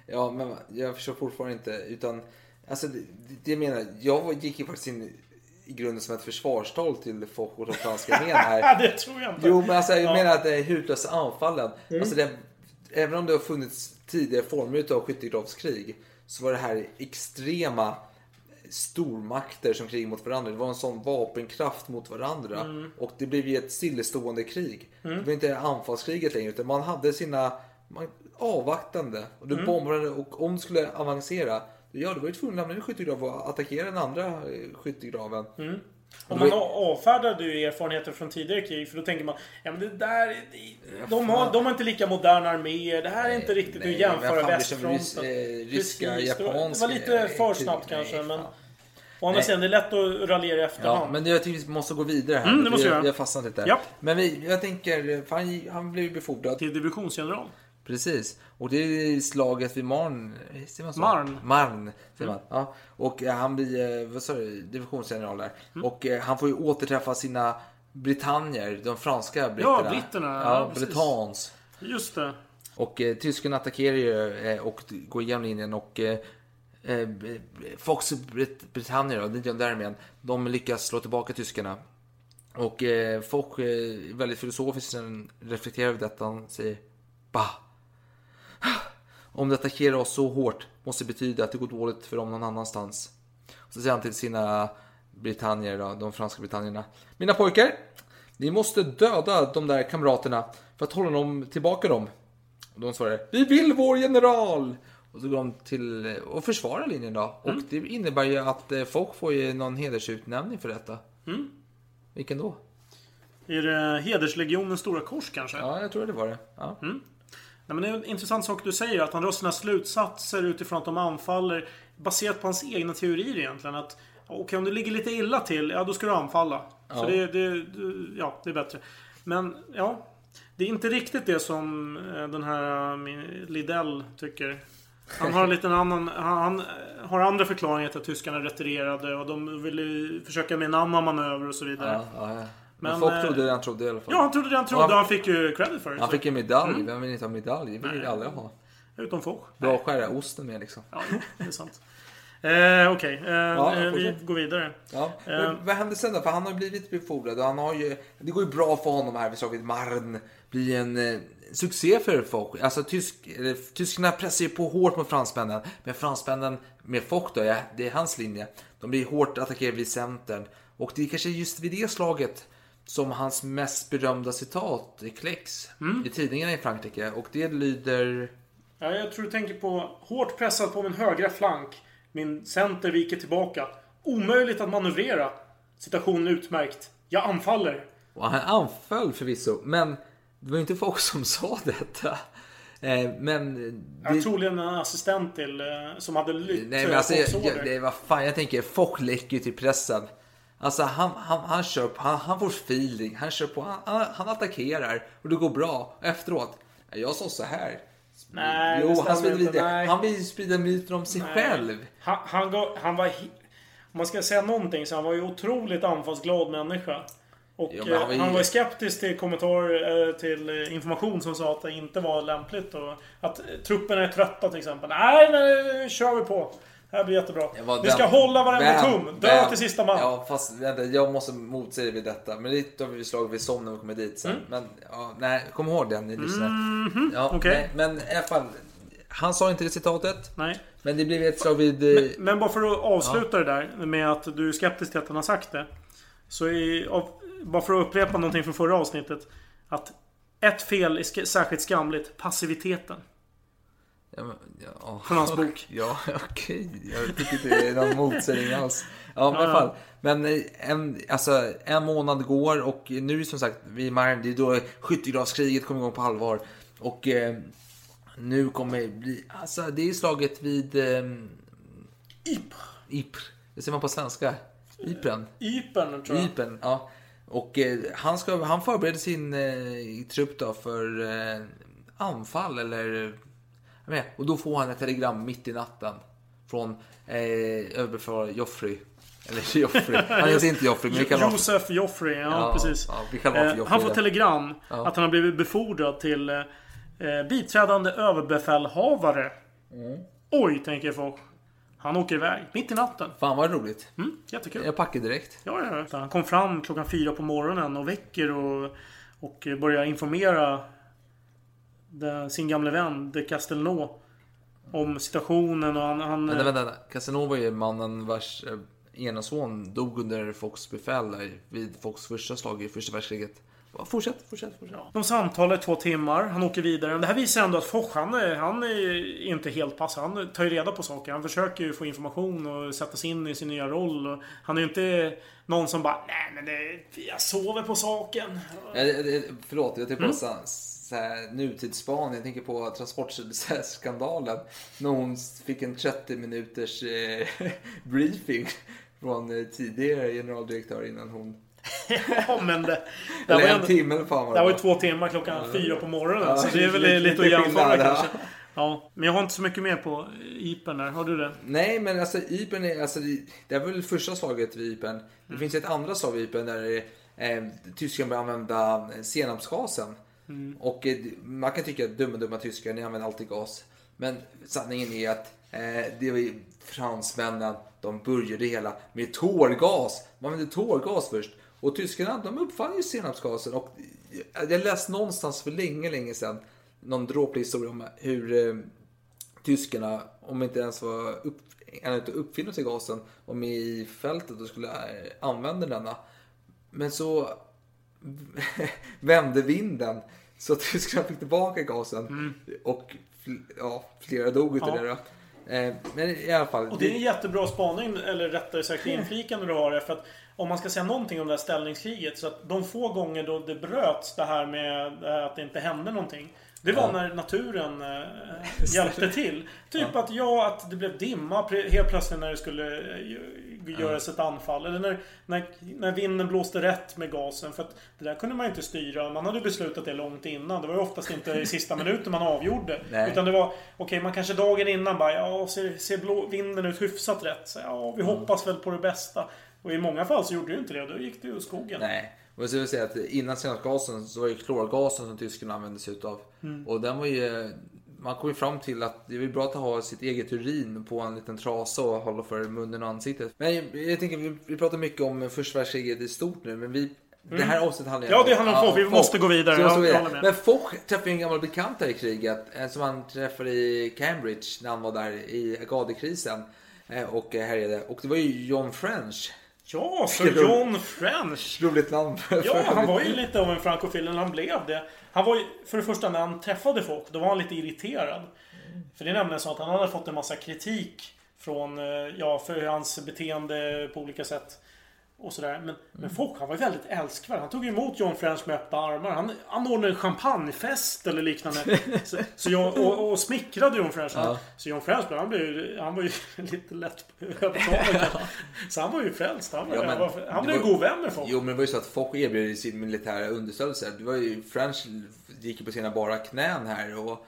Ja, men jag förstår fortfarande inte. Utan, alltså, det, det jag menar, jag gick ju faktiskt in i grunden som ett försvarstal till Foch och de franska armén här. Det tror jag inte. Jo, men alltså, jag Ja. menar att det är hutlösa anfallen. Alltså, det, även om det har funnits tidigare former av skyttegravskrig så var det här extrema stormakter som krig mot varandra. Det var en sån vapenkraft mot varandra. Och det blev ju ett stillestående krig. Det var inte anfallskriget längre utan man hade sina man, avvaktande. Och du bombade och om du skulle avancera Ja, du var ju tvungen att lämna en skyttegrav och attackera den andra eh, skyttegraven. Och man avfärdade ju erfarenheter från tidigare krig. För då tänker man, ja men det där... är- De har, de har inte lika moderna arméer. Det här är inte riktigt nej, att jämföra västfronten. rys- eh, ryska, Precis, det var- Det japanska, var lite för snabbt kanske. Nej, Men å andra sidan, det är lätt att raljera i Ja, efterhand. men jag tycker vi måste gå vidare här. Mm, det måste vi, vi har fastnat lite. Ja. Men vi, jag tänker, han, han blev ju befordrad. Till divisionsgeneral. Precis. Och det är slaget vid Marn. Marne, säger man. Ja. Och eh, han blir, eh, vad sa du, divisionsgeneral där. Mm. Och eh, han får ju återträffa sina britannier, de franska britterna. Ja, britterna, Ja, ja, bretans. Just det. Och eh, tyskarna attackerar ju eh, och går igenom linjen och eh, Fox Brit- Britannia då, där armén, de lyckas slå tillbaka tyskarna. Och eh, Foch är väldigt filosofisk när han reflekterar över detta. Han säger Bah! Om de attackerar oss så hårt måste det betyda att det går dåligt för dem någon annanstans. Och så säger han till sina britannier, då, de franska britannierna. Mina pojkar, ni måste döda de där kamraterna för att hålla dem tillbaka dem. Och de svarar Vi vill vår general! Och så går de till och försvarar linjen då. Och det innebär ju att eh, Foch får ju någon hedersutnämning för detta. Vilken då? Är det Hederslegionens Stora Kors kanske? Ja, jag tror det var det. Ja. Nej, men det är en intressant sak du säger. Att han drar sina slutsatser utifrån att de anfaller. Baserat på hans egna teorier egentligen. Att okej, om du ligger lite illa till, ja då ska du anfalla. Ja. För det, det, ja, det är bättre. Men ja, det är inte riktigt det som eh, den här eh, Lidell tycker. Han har en liten annan... Han, han har andra förklaringar till att tyskarna retirerade och de ville försöka med en annan manöver och så vidare. Ja, ja. Men, folk eh, trodde det han trodde i alla fall. Ja, han trodde det han trodde. Ja. Han fick ju credit för det. Han så. fick en medalj. Vem vill inte ha medalj? Det vill ju alla ha. Utom Foch. Bra att skära osten med liksom. Ja, det är sant. Eh, Okej, eh, eh, vi går vidare. Ja. Eh. Men vad hände sen då? För han har ju blivit befordrad och han har ju... Det går ju bra för honom här. Vi såg att Marn blir en eh, succé för Foch. Alltså tysk, tyskarna pressar ju på hårt mot fransmännen. Men fransmännen med Foch då, ja, det är hans linje. De blir hårt attackerade vid centern. Och det är kanske just vid det slaget som hans mest berömda citat kläcks Mm. i tidningarna i Frankrike. Och det lyder... Ja, jag tror du tänker på hårt pressad på min högra flank. Min center viker tillbaka. Omöjligt att manövrera. Situationen utmärkt. Jag anfaller. Och han anföll förvisso, men det var ju inte folk som sa detta. Eh, men... Jag Det, troligen en assistent till eh, som hade lytt nej, men alltså, jag, jag, det, vad fan, jag tänker, folk läcker ju till pressen. Alltså han, han, han kör på, han, han får feeling, han kör på, han, han, attackerar och det går bra. Efteråt, "Ja, jag sa så här. Nej, jo, han vill, inte, nej. han vill sprida myter om sig Nej. själv. Han, han, gav, han var... Om man ska säga någonting så han var ju otroligt anfallsglad människa. Och Jo, men han var ju- han var skeptisk till kommentar eh, till eh, information som sa att det inte var lämpligt. Och att eh, trupperna är trötta till exempel. Nej, men kör vi på. Det här blir jättebra. Den- ska hålla varenda Vem- tum. Dö till sista man. Ja, fast vänta, jag måste motsäga vid detta. Men det har vi slagit vid som när vi kommer dit sen. Mm. Men ja, nej, kom ihåg den ni lyssnar. ja, Mhm, okej. nej, men i alla fall. Han sa inte det citatet. Nej. Men det blev ett slag vid... eh, Men bara för att avsluta det där med att du är skeptisk till att han har sagt det. Så är, av, bara för att upprepa någonting från förra avsnittet. Att ett fel är sk- särskilt skamligt. Passiviteten. Ja, men, ja, Från hans bok. Ja, okej. Jag tycker inte det är någon motsägning alls. Ja, men i alla fall. Men eh, en, alltså, en månad går och nu är som sagt, vi Marn, det är då skyttegravskriget kommer igång på allvar. Och eh, nu kommer det bli, alltså det är slaget vid eh, Ypres. Ypres. Det ser man på svenska. Ypren. Ypern tror jag. Ypern, ja. Och eh, han, ska, han förbereder sin eh, trupp då för eh, anfall eller... Vet, och då får han ett telegram mitt i natten från eh, överbefälhavare Joffrey. Eller Joffrey. Han heter inte Joffrey, men vi kallar. Josef Joffrey, ja, Ja, precis. ja, vi kallar Eh, Joffrey, han får telegram Ja. att han har blivit befordrad till eh, eh, biträdande överbefälhavare. Mm. Oj, tänker folk. Han åker iväg. Mitt i natten. Fan vad roligt. Mm, jättekul. Jag packar direkt. Ja, ja, ja. Han kom fram klockan fyra på morgonen och väcker och, och börjar informera sin gamle vän de Castelnau om situationen och han... han Vänta, vänta, vänta. Casanova är mannen vars eh, ena son dog under Fox befäl vid Fox första slag i första världskriget. Fortsätt, fortsätt, fortsätt. De samtalar i två timmar. Han åker vidare. Det här visar ändå att Foch, han är, han är inte helt pass. Han tar ju reda på saker. Han försöker ju få information och sätta sig in i sin nya roll. Han är ju inte någon som bara Nej men det, jag sover på saken. Ja, det- det- Förlåt, jag tänker Mm. Så, här, nutidsspaning. Jag tänker på transportskandalen. När hon fick en 30 minuters eh, briefing från eh, tidigare generaldirektör innan hon... Ja men det... Det Eller var, en ändå, timme eller fan vad det här var var. ju två timmar klåkan fyra på morgonen. Ja, så det är väl lite- lite, att jämföra ja. kanske. Ja, men jag har inte så mycket mer på Ypern där. Har du det? Nej, men alltså Ypern är, alltså, det, det är väl första slaget vid Ypern. Det Mm. finns ett andra slag vid Ypern där eh, Tyskland börjar använda senapsgasen. Mm. Och eh, man kan tycka att dumma, dumma tyskar, ni använder alltid gas. Men sanningen är att eh, det var ju fransmännen, de började det hela med tårgas. Man använde tårgas först. Och tyskarna, de uppfann ju senapsgasen. Och eh, jag läste någonstans för länge, länge sedan någon dråplig historia om hur eh, tyskarna, om inte ens var upp, ännu inte uppfinna sig gasen, var med i fältet och skulle eh, använda denna. Men så vände vinden så att tyskarna fick tillbaka gasen. Och fl- ja, flera dog utav Ja. det då. Eh, Men i alla fall. Och det är en jättebra spaning, eller rättare sagt inflikande du har det. För att om man ska säga någonting om det här ställningskriget. Så att de få gånger då det bröts det här med eh, att det inte hände någonting. Det var Ja. när naturen eh, hjälpte till. Typ att ja, att det blev dimma helt plötsligt när det skulle göra sig ett anfall. Eller när, när, när vinden blåste rätt med gasen. För att det där kunde man inte styra. Man hade beslutat det långt innan. Det var ju oftast inte i sista minuten man avgjorde. Nej. Utan det var, okej okay, man kanske dagen innan bara, ja ser, ser blå, vinden ut hyfsat rätt? Så, ja, vi Mm. hoppas väl på det bästa. Och i många fall så gjorde det ju inte det. Då gick det ju skogen. Nej. Och så vill säga att innan senapsgasen så var det klorgasen som tyskarna använde sig utav. Mm. Och den var ju... Man kom ju fram till att det är bra att ha sitt eget urin på en liten trasa och hålla för munnen och ansiktet. Men jag, jag tänker, vi, vi pratar mycket om första världskriget i stort nu, men vi... Det här avsnittet handlar Mm. Ja, det handlar om Foch. Vi måste gå vidare. Vi måste gå Jag vidare. Men Foch träffade ju en gammal bekant där i kriget, eh, som han träffade i Cambridge när han var där i Agadekrisen. eh, Och härjade. Och det var ju John French. Ja, Sir John French. Roligt namn. Ja, han var ju lite av en frankofil när han blev det. Han var ju, för det första när han träffade folk, då var han lite irriterad. För det är nämligen så att han hade fått en massa kritik från, eh, ja, för hans beteende på olika sätt. Och sådär. Men, men folk, han var väldigt älskvärd. Han tog emot John French med öppna armar. Han anordnade en champagnefest eller liknande. Så, så jag, och, och smickrade John French. Ja. Så John French, han, blev, han var ju lite lätt övertalad. Så han var ju frälst. Han, var, Ja, men han, var, han det blev var- god vän med folk. Jo men det var ju så att Foch erbjöd sin militära understödelse. Det var ju French gick ju på sina bara knän här och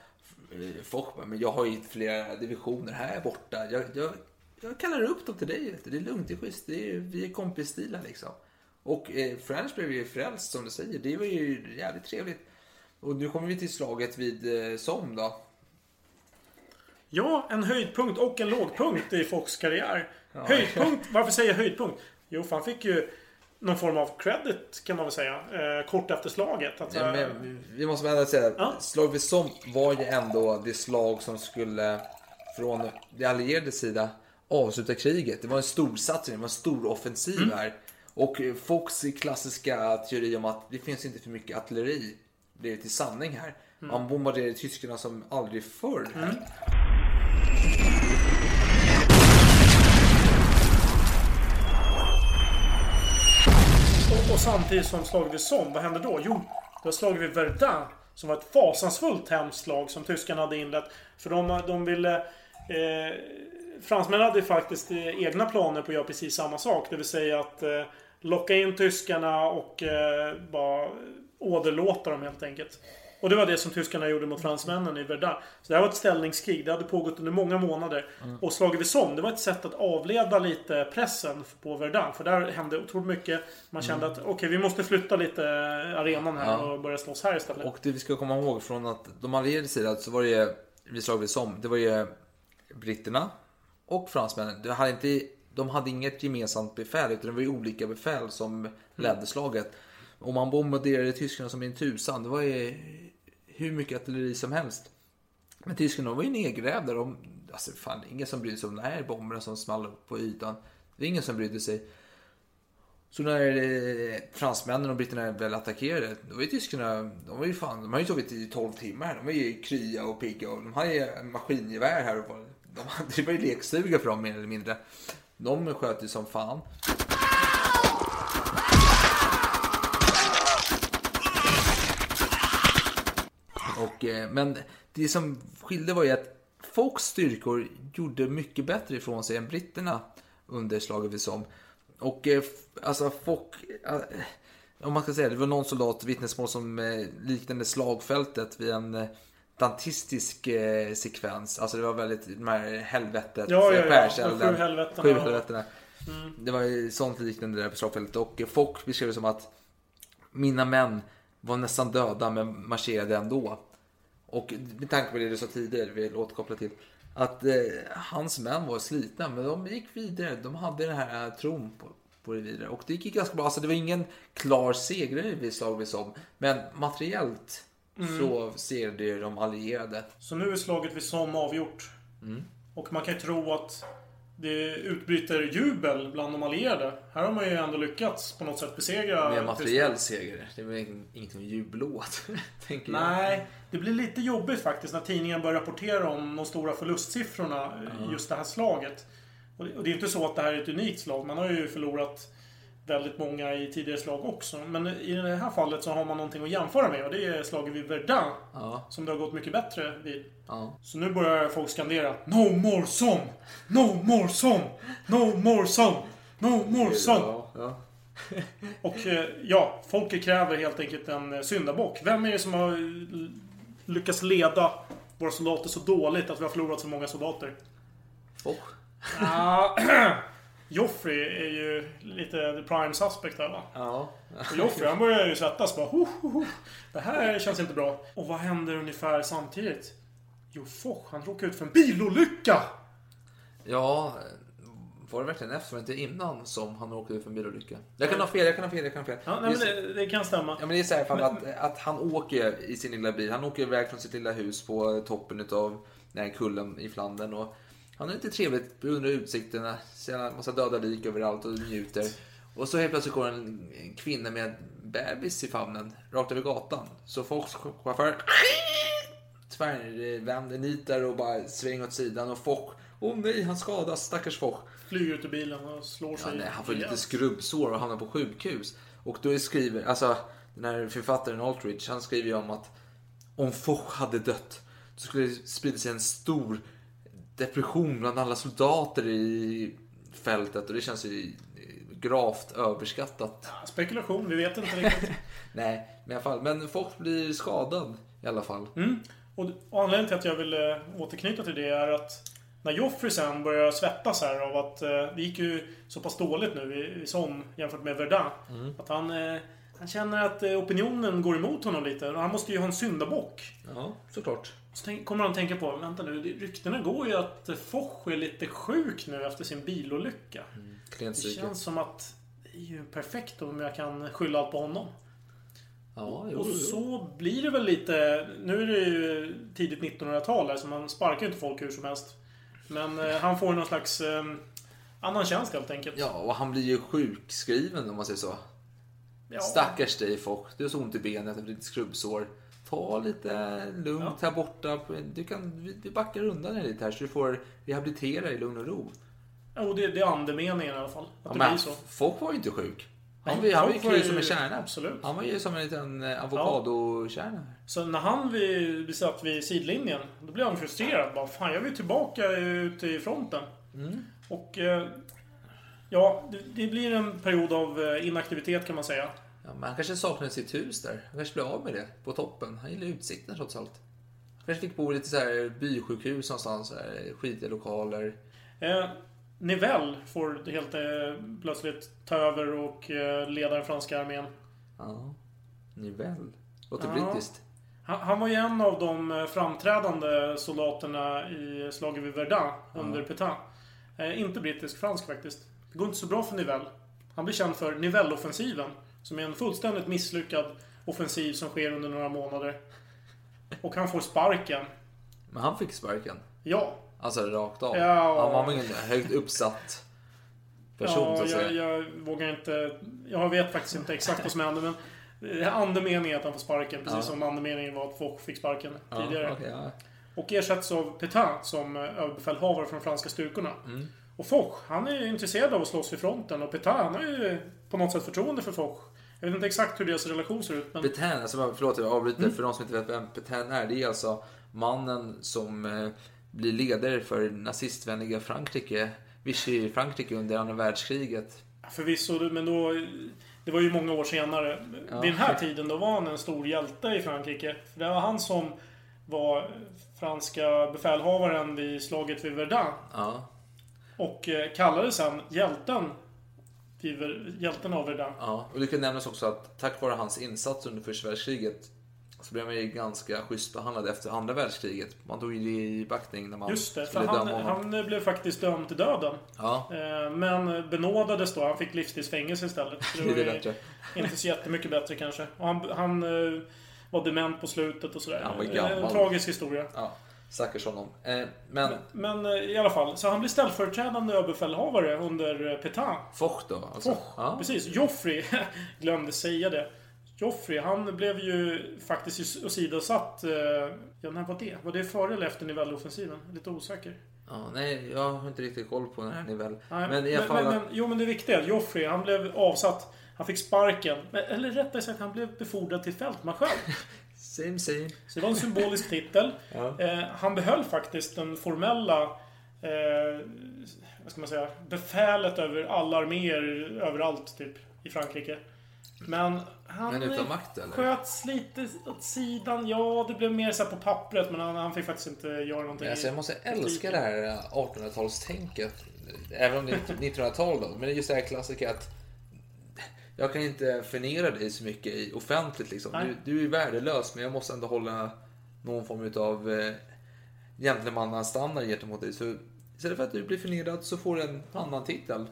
Foch bara, men jag har ju flera divisioner här borta. Jag, jag, jag kallar upp dem till dig. Det är lugnt, det är schysst. Det är, vi är kompisstilar liksom. Och eh, French blev ju frälst som du säger. Det var ju jävligt trevligt. Och nu kommer vi till slaget vid eh, Somme då. Ja, en höjdpunkt och en lågpunkt i Fox karriär. Höjdpunkt, varför säger jag höjdpunkt? Jo, för han fick ju någon form av credit kan man väl säga. Eh, kort efter slaget. Att, Ja, eh, men vi måste väl ändå säga Ja. att slag vid Somme var ju ändå det slag som skulle från det allierade sida avsluta kriget. Det var en stor satsning, det var en stor offensiv Mm. här. Och eh, Fox klassiska teori om att det finns inte för mycket artilleri blev till sanning här. Mm. Man bombarderade tyskarna som aldrig förr här. och, och samtidigt som slaget vid Somme, vad hände då? Jo, var slaget vid Verdun. Som var ett fasansfullt hemskt slag som tyskarna hade inlett. För de, de ville... Eh, fransmännen hade faktiskt eh, egna planer på att göra precis samma sak. Det vill säga att eh, locka in tyskarna och eh, bara åderlåta dem helt enkelt. Och det var det som tyskarna gjorde mot fransmännen i Verdun. Så det här var ett ställningskrig. Det hade pågått under många månader. Och slaget vid Somme, det var ett sätt att avleda lite pressen på Verdun. För där hände otroligt mycket. Man kände att okej, vi måste flytta lite arenan här Ja. och börja slåss här istället. Och det vi ska komma ihåg från att de allierade sidan så var det ju vid slaget vid Somme, det var ju britterna och fransmännen. De hade, inte, de hade inget gemensamt befäl utan det var ju olika befäl som ledde slaget. Och man bombarderade tyskarna som en tusan. Det var ju hur mycket artilleri som helst. Men tyskarna var ju nedgrävda. De, alltså fan, ingen som brydde sig om den här bomben som small upp på ytan. Det är ingen som brydde sig. Så när eh, fransmännen och britterna väl attackerade, då var ju tyskarna, de var ju fan, de har ju sovit i 12 timmar. De var ju krya och pigga och de hade ju maskingevär här. Och de hade, det var ju lekstuga för dem mer eller mindre. De sköt ju som fan. Och, eh, men det som skilde var ju att Fox styrkor gjorde mycket bättre ifrån sig än britterna under slaget vid Somme. Och eh, alltså Fox, eh, om man ska säga det var någon soldat vittnesmål som liknade slagfältet vid en dantistisk eh, sekvens. Alltså det var väldigt, de här helvetet, Ja, ja, eh, ja. skärselden, De sju helvetena. sju helvetena. Det var ju sånt liknande där på slagfältet. Och eh, Fox beskrev det som att mina män var nästan döda men marscherade ändå. Och med tanke på det du sa tidigare, vi vill återkoppla till. Att eh, hans män var slitna men de gick vidare. De hade den här tron på, på det vidare. Och det gick ganska bra. Alltså det var ingen klar segrare vid slag vid som. Men materiellt så segrade de allierade. Så nu är slaget vid Somme avgjort. Mm. Och man kan ju tro att det utbryter jubel bland de allierade. Här har man ju ändå lyckats på något sätt besegra... Med materiell seger. Det var ingenting att jubla åt. tänker jag. Nej, det blir lite jobbigt faktiskt när tidningen börjar rapportera om de stora förlustsiffrorna i just det här slaget. Och det och det är inte så att det här är ett unikt slag. Man har ju förlorat väldigt många i tidigare slag också. Men i det här fallet så har man någonting att jämföra med och det är slaget vid Verdun. Ja, Som det har gått mycket bättre vid. ja. Så nu börjar folk skandera No more Somme! No more Somme! No more Somme! No more son! Ja. Och eh, ja, folket kräver helt enkelt en eh, syndabock. Vem är det som har lyckats leda våra soldater så dåligt att vi har förlorat så många soldater? Och, Ah, Joffrey är ju lite the prime suspect här va? ja. Och Joffrey han börjar ju svettas bara. Ho, ho, ho. Det här känns inte bra. Och vad händer ungefär samtidigt? Jo, Foch, han råkar ut för en bilolycka! ja, var det verkligen efter, inte innan som han åkte ut för en bilolycka? Jag kan ha fel, jag kan ha fel, jag kan ha fel. Ja, nej, men Det så- det, det kan stämma. Ja men det är så här fall att, att han åker i sin lilla bil. Han åker iväg från sitt lilla hus på toppen utav den här kullen i Flandern. Och han har lite trevligt under utsikterna. Ser en massa döda lik överallt och njuter. Och så helt plötsligt går en en kvinna med en bebis i famnen rakt över gatan. Så folks chaufför tvärvänder, nitar och bara svänger åt sidan. Och Foch, åh nej han skadas, stackars Foch. Flyger ut ur bilen och slår Ja, sig. nej, han får lite skrubbsår och hamnar på sjukhus. Och då skriver, alltså den här författaren Aldrich, han skriver ju om att om Foch hade dött så skulle det sprida sig en stor depression bland alla soldater i fältet och det känns ju gravt överskattat. Ja, Spekulation, vi vet inte riktigt. Nej, men i alla fall. Men Foch blir skadad i alla fall. Mm. Och, och anledningen till att jag vill eh, återknyta till det är att när Joffrey sen börjar svettas här av att eh, det gick ju så pass dåligt nu i, i Son jämfört med Verdun. Att han, eh, han känner att eh, opinionen går emot honom lite. Och han måste ju ha en syndabock. Ja, såklart. Så tänk, kommer han tänka på, vänta nu, det- ryktena går ju att eh, Foch är lite sjuk nu efter sin bilolycka. Klent Det psyke. känns som att det är ju perfekt om jag kan skylla allt på honom. Ja, jo, Och jo. så blir det väl lite... Nu är det ju tidigt 1900-tal här, så man sparkar ju inte folk hur som helst. Men eh, han får någon slags eh, annan tjänst helt enkelt. Ja, och han blir ju sjukskriven om man säger så. Ja. Stackars dig Foch, du har så ont i benet, lite skrubbsår. Ta lite lugnt här borta. Du kan, vi- vi backar undan dig lite här så du får rehabilitera i lugn och ro. Jo, det, det är andemeningen i alla fall. Att Ja, det blir så. Foch var ju inte sjuk. Han, Nej, han var ju ju- som en kärna. absolut. Han var ju som en liten eh, avokadokärna. Så när han blir satt vid sidlinjen, då blir han frustrerad. Bara, Fan, jag vill tillbaka ut i fronten. Mm. Och... Eh, ja, det, blir en period av eh, inaktivitet kan man säga. Ja, men han kanske saknade sitt hus där. Han kanske blev av med det på toppen. Han gillar utsikten trots allt. Han kanske fick bo i lite så här bysjukhus någonstans. Här, skitiga lokaler. Eh, Nivelle får helt eh, plötsligt ta över och eh, leda den franska armén. Ja. Nivell. Låter Ja. brittiskt. Han, han var ju en av de eh, framträdande soldaterna i slaget vid Verdun under Pétain. Eh, inte brittisk-fransk faktiskt. Det går inte så bra för Nivelle. Han blir känd för Nivelle-offensiven. Som är en fullständigt misslyckad offensiv som sker under några månader. Och han får sparken. Men han fick sparken. Ja. Alltså rakt av. Ja. Han var ingen högt uppsatt person så Ja, att säga. jag, jag vågar inte... Jag vet faktiskt inte exakt vad som hände men... eh, Andemeningen är att han får sparken, precis Ja. som andemeningen var att Foch fick sparken Ja, tidigare. okej, ja. Och ersätts av Pétain som eh, överbefälhavare för de franska styrkorna. Mm. Och Foch, han är ju intresserad av att slåss vid fronten och Pétain, han har ju på något sätt förtroende för Foch. Jag vet inte exakt hur deras relation ser ut men... Petain, alltså, förlåt jag avbryter. Mm. För de som inte vet vem Petain är. Det är alltså mannen som eh, blir ledare för nazistvänliga Frankrike. Vichy Frankrike under andra världskriget. Förvisso, men då... Det var ju många år senare. Ja. Vid den här tiden då var han en stor hjälte i Frankrike. För det var han som var franska befälhavaren vid slaget vid Verdun. Ja, Och eh, kallade sen hjälten hjälten av Verdun. ja. Och det kan nämnas också att tack vare hans insats under första världskriget så blev man ju ganska schysst behandlad efter andra världskriget. Man tog ju det i backning när man Just det, för skulle han, döma honom. han blev faktiskt dömd till döden. Ja, Eh, Men benådades då. Han fick livstidsfängelse istället. Så det är det ju bättre. Inte så jättemycket bättre kanske. Och han, han eh, var dement på slutet och sådär. Han var Eh, gammal. En tragisk historia. Ja, stackars honom. Eh, men Men eh, i alla fall, så han blir ställföreträdande överbefälhavare under eh, Pétain. Foch då? Alltså. Foch, Ja. precis. Joffrey, glömde säga det. Joffrey, han blev ju faktiskt åsidosatt. Ja, när var det? Var det före eller efter Nivelle-offensiven? Lite osäker. Ja, nej, jag har inte riktigt koll på den här nivell. Nej, Men i alla fall... men, men, jo, men det viktiga är att Joffrey, han blev avsatt. Han fick sparken. Eller rättare sagt, han blev befordrad till fältmarskall. Same same. Så det var en symbolisk titel. Ja. Eh, han behöll faktiskt den formella eh, vad ska man säga, befälet över alla arméer överallt typ i Frankrike. Men han Men utan makt, eller? sköts lite åt sidan. Ja, det blev mer så på pappret men han, han fick faktiskt inte göra någonting. Alltså jag måste älska det här 1800-talstänket. Även om det är 1900-tal då. Men det är just det här klassiska att jag kan inte förnera dig så mycket i offentligt liksom. Du, du är värdelös men jag måste ändå hålla någon form av eh, gentlemannastandard gentemot dig. Så istället för att du blir förnedrad så får du en annan titel.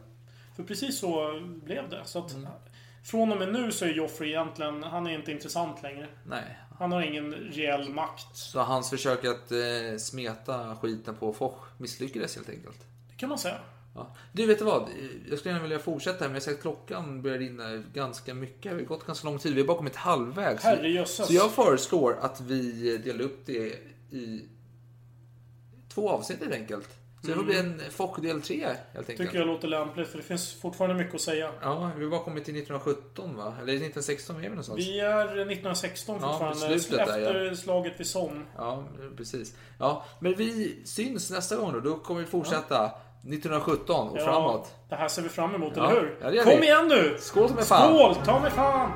För precis så blev det. Så att Mm. Från och med nu så är Joffrey egentligen, han är inte intressant längre. Nej. Han har ingen reell makt. Så hans försök att eh, smeta skiten på Foch misslyckades helt enkelt. Det kan man säga. Ja. Du, vet du vad? Jag skulle gärna vilja fortsätta här, men jag ser att klockan börjar rinna ganska mycket. Det har gått ganska lång tid. Vi har bara kommit halvvägs. Herrejösses. Så jag föreslår att vi delar upp det i två avsnitt helt enkelt. Så det får bli en Foch del 3 helt enkelt. Tycker jag låter lämpligt för det finns fortfarande mycket att säga. Ja, vi har bara kommit till 1917 va? Eller 1916 är vi någonstans? Vi är 1916 Ja, på fortfarande. slutet där, ja. efter slaget vid Somme. Ja, precis. Ja, men vi syns nästa gång då. Då kommer vi fortsätta 1917 och framåt. Det här ser vi fram emot, Ja, eller hur? ja, Kom igen nu! Skål som är fan! Skål! Ta mig fan!